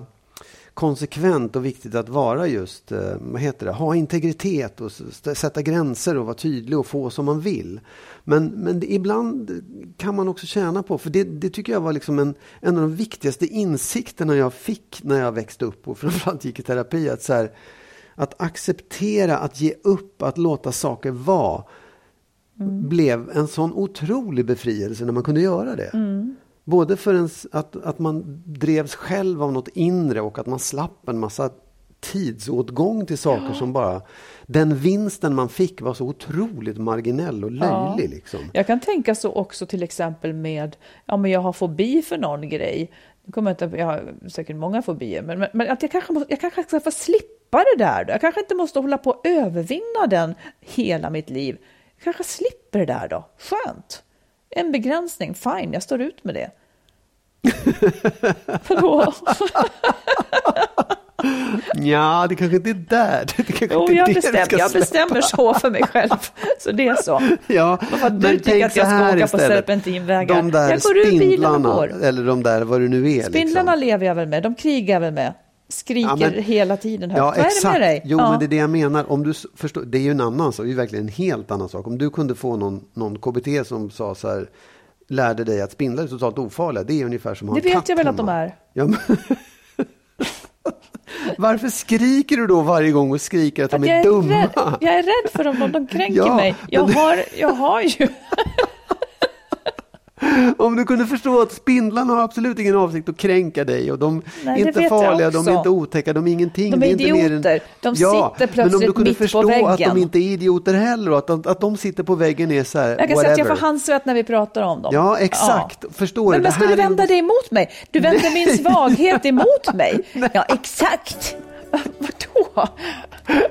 konsekvent och viktigt att vara just, eh, vad heter det, ha integritet och sätta gränser och vara tydlig och få som man vill. Men, men det, ibland kan man också tjäna på, för det, det tycker jag var liksom en, en av de viktigaste insikterna jag fick när jag växte upp och framförallt gick i terapi. Att, så här, att acceptera, att ge upp, att låta saker vara blev en sån otrolig befrielse när man kunde göra det. Både för ens, att, att man drevs själv av något inre och att man slapp en massa tidsåtgång till saker som bara... Den vinsten man fick var så otroligt marginell och löjlig. Liksom. Jag kan tänka så också till exempel med, ja men jag har fobi för någon grej. Nu kommer jag, inte, jag har säkert många fobier, men, men, men att jag kanske, måste, jag kanske ska få slippa det där. Då. Jag kanske inte måste hålla på att övervinna den hela mitt liv. Jag kanske slipper det där då. Skönt. En begränsning, fine, jag står ut med det. Vadå? Ja, det kanske inte är där. Det kanske Jo, inte är jag, det bestäm, jag bestämmer så för mig själv. Så det är så. Ja, Bara för att du men tycker att jag ska åka på serpentinvägar. De där Jag går ur bilen och går. eller de där vad det nu är. Spindlarna liksom. lever jag väl med, de krigar jag väl med. Skriker Ja, men- hela tiden högt. Ja, Vad är exakt. det med dig? Jo, ja. men det är det jag menar. Om du förstår, det är ju en annan sak, det är verkligen en helt annan sak. Om du kunde få någon, någon KBT som sa så här, lärde dig att spindlar är totalt ofarliga. Det är ungefär som att ha Det en vet katt jag väl att de är. Ja, men... Varför skriker du då varje gång och skriker att de jag, är, är dumma? rädd, jag är rädd för dem, de, de kränker Ja, mig. Jag men- har, jag har ju... Om du kunde förstå att spindlarna har absolut ingen avsikt att kränka dig och de Nej, är inte farliga, de är inte otäcka, de är ingenting. De är mer idioter. De ja, sitter Men om du plötsligt kunde mitt på förstå att väggen. de inte är idioter heller och att de, att de sitter på väggen är så här, Jag kan whatever. säga att jag får handsvett när vi pratar om dem. Ja, exakt. Förstår Men du? Det ska du är- vända dig emot mig? Du vänder min svaghet emot mig. Ja, exakt. Vadå?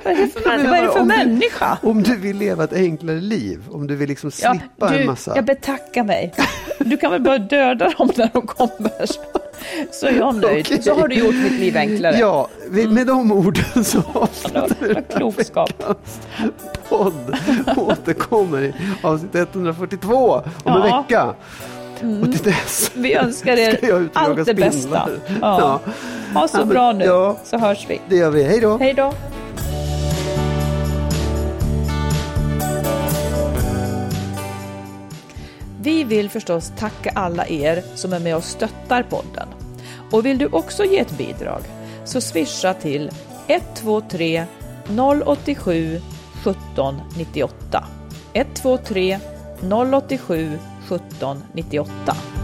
Vad är det för, menar vad är det bara, för om du- människa? Om du vill leva ett enklare liv, om du vill liksom Ja, slippa du, en massa. Jag betackar mig. Du kan väl bara döda dem när de kommer. Så är jag nöjd. Okej. Så har du gjort mitt liv enklare. Ja, med de orden så avslutar vi veckans podd. Återkommer i avsnitt 142 om en Ja. Mm. Och till dess Vi önskar er allt det bästa. spindlar. Ja. Ha så Ja, bra nu, ja. så hörs vi. det gör vi. Hej då! Hej då. Vi vill förstås tacka alla er som är med och stöttar podden. Och vill du också ge ett bidrag så swisha till 123 087 17 98. 123 087 17 98.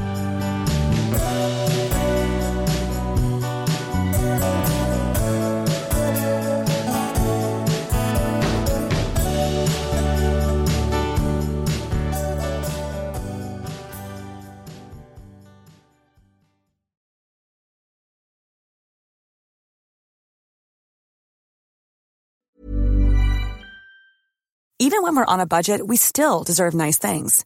Even when we're on a budget, we still deserve nice things.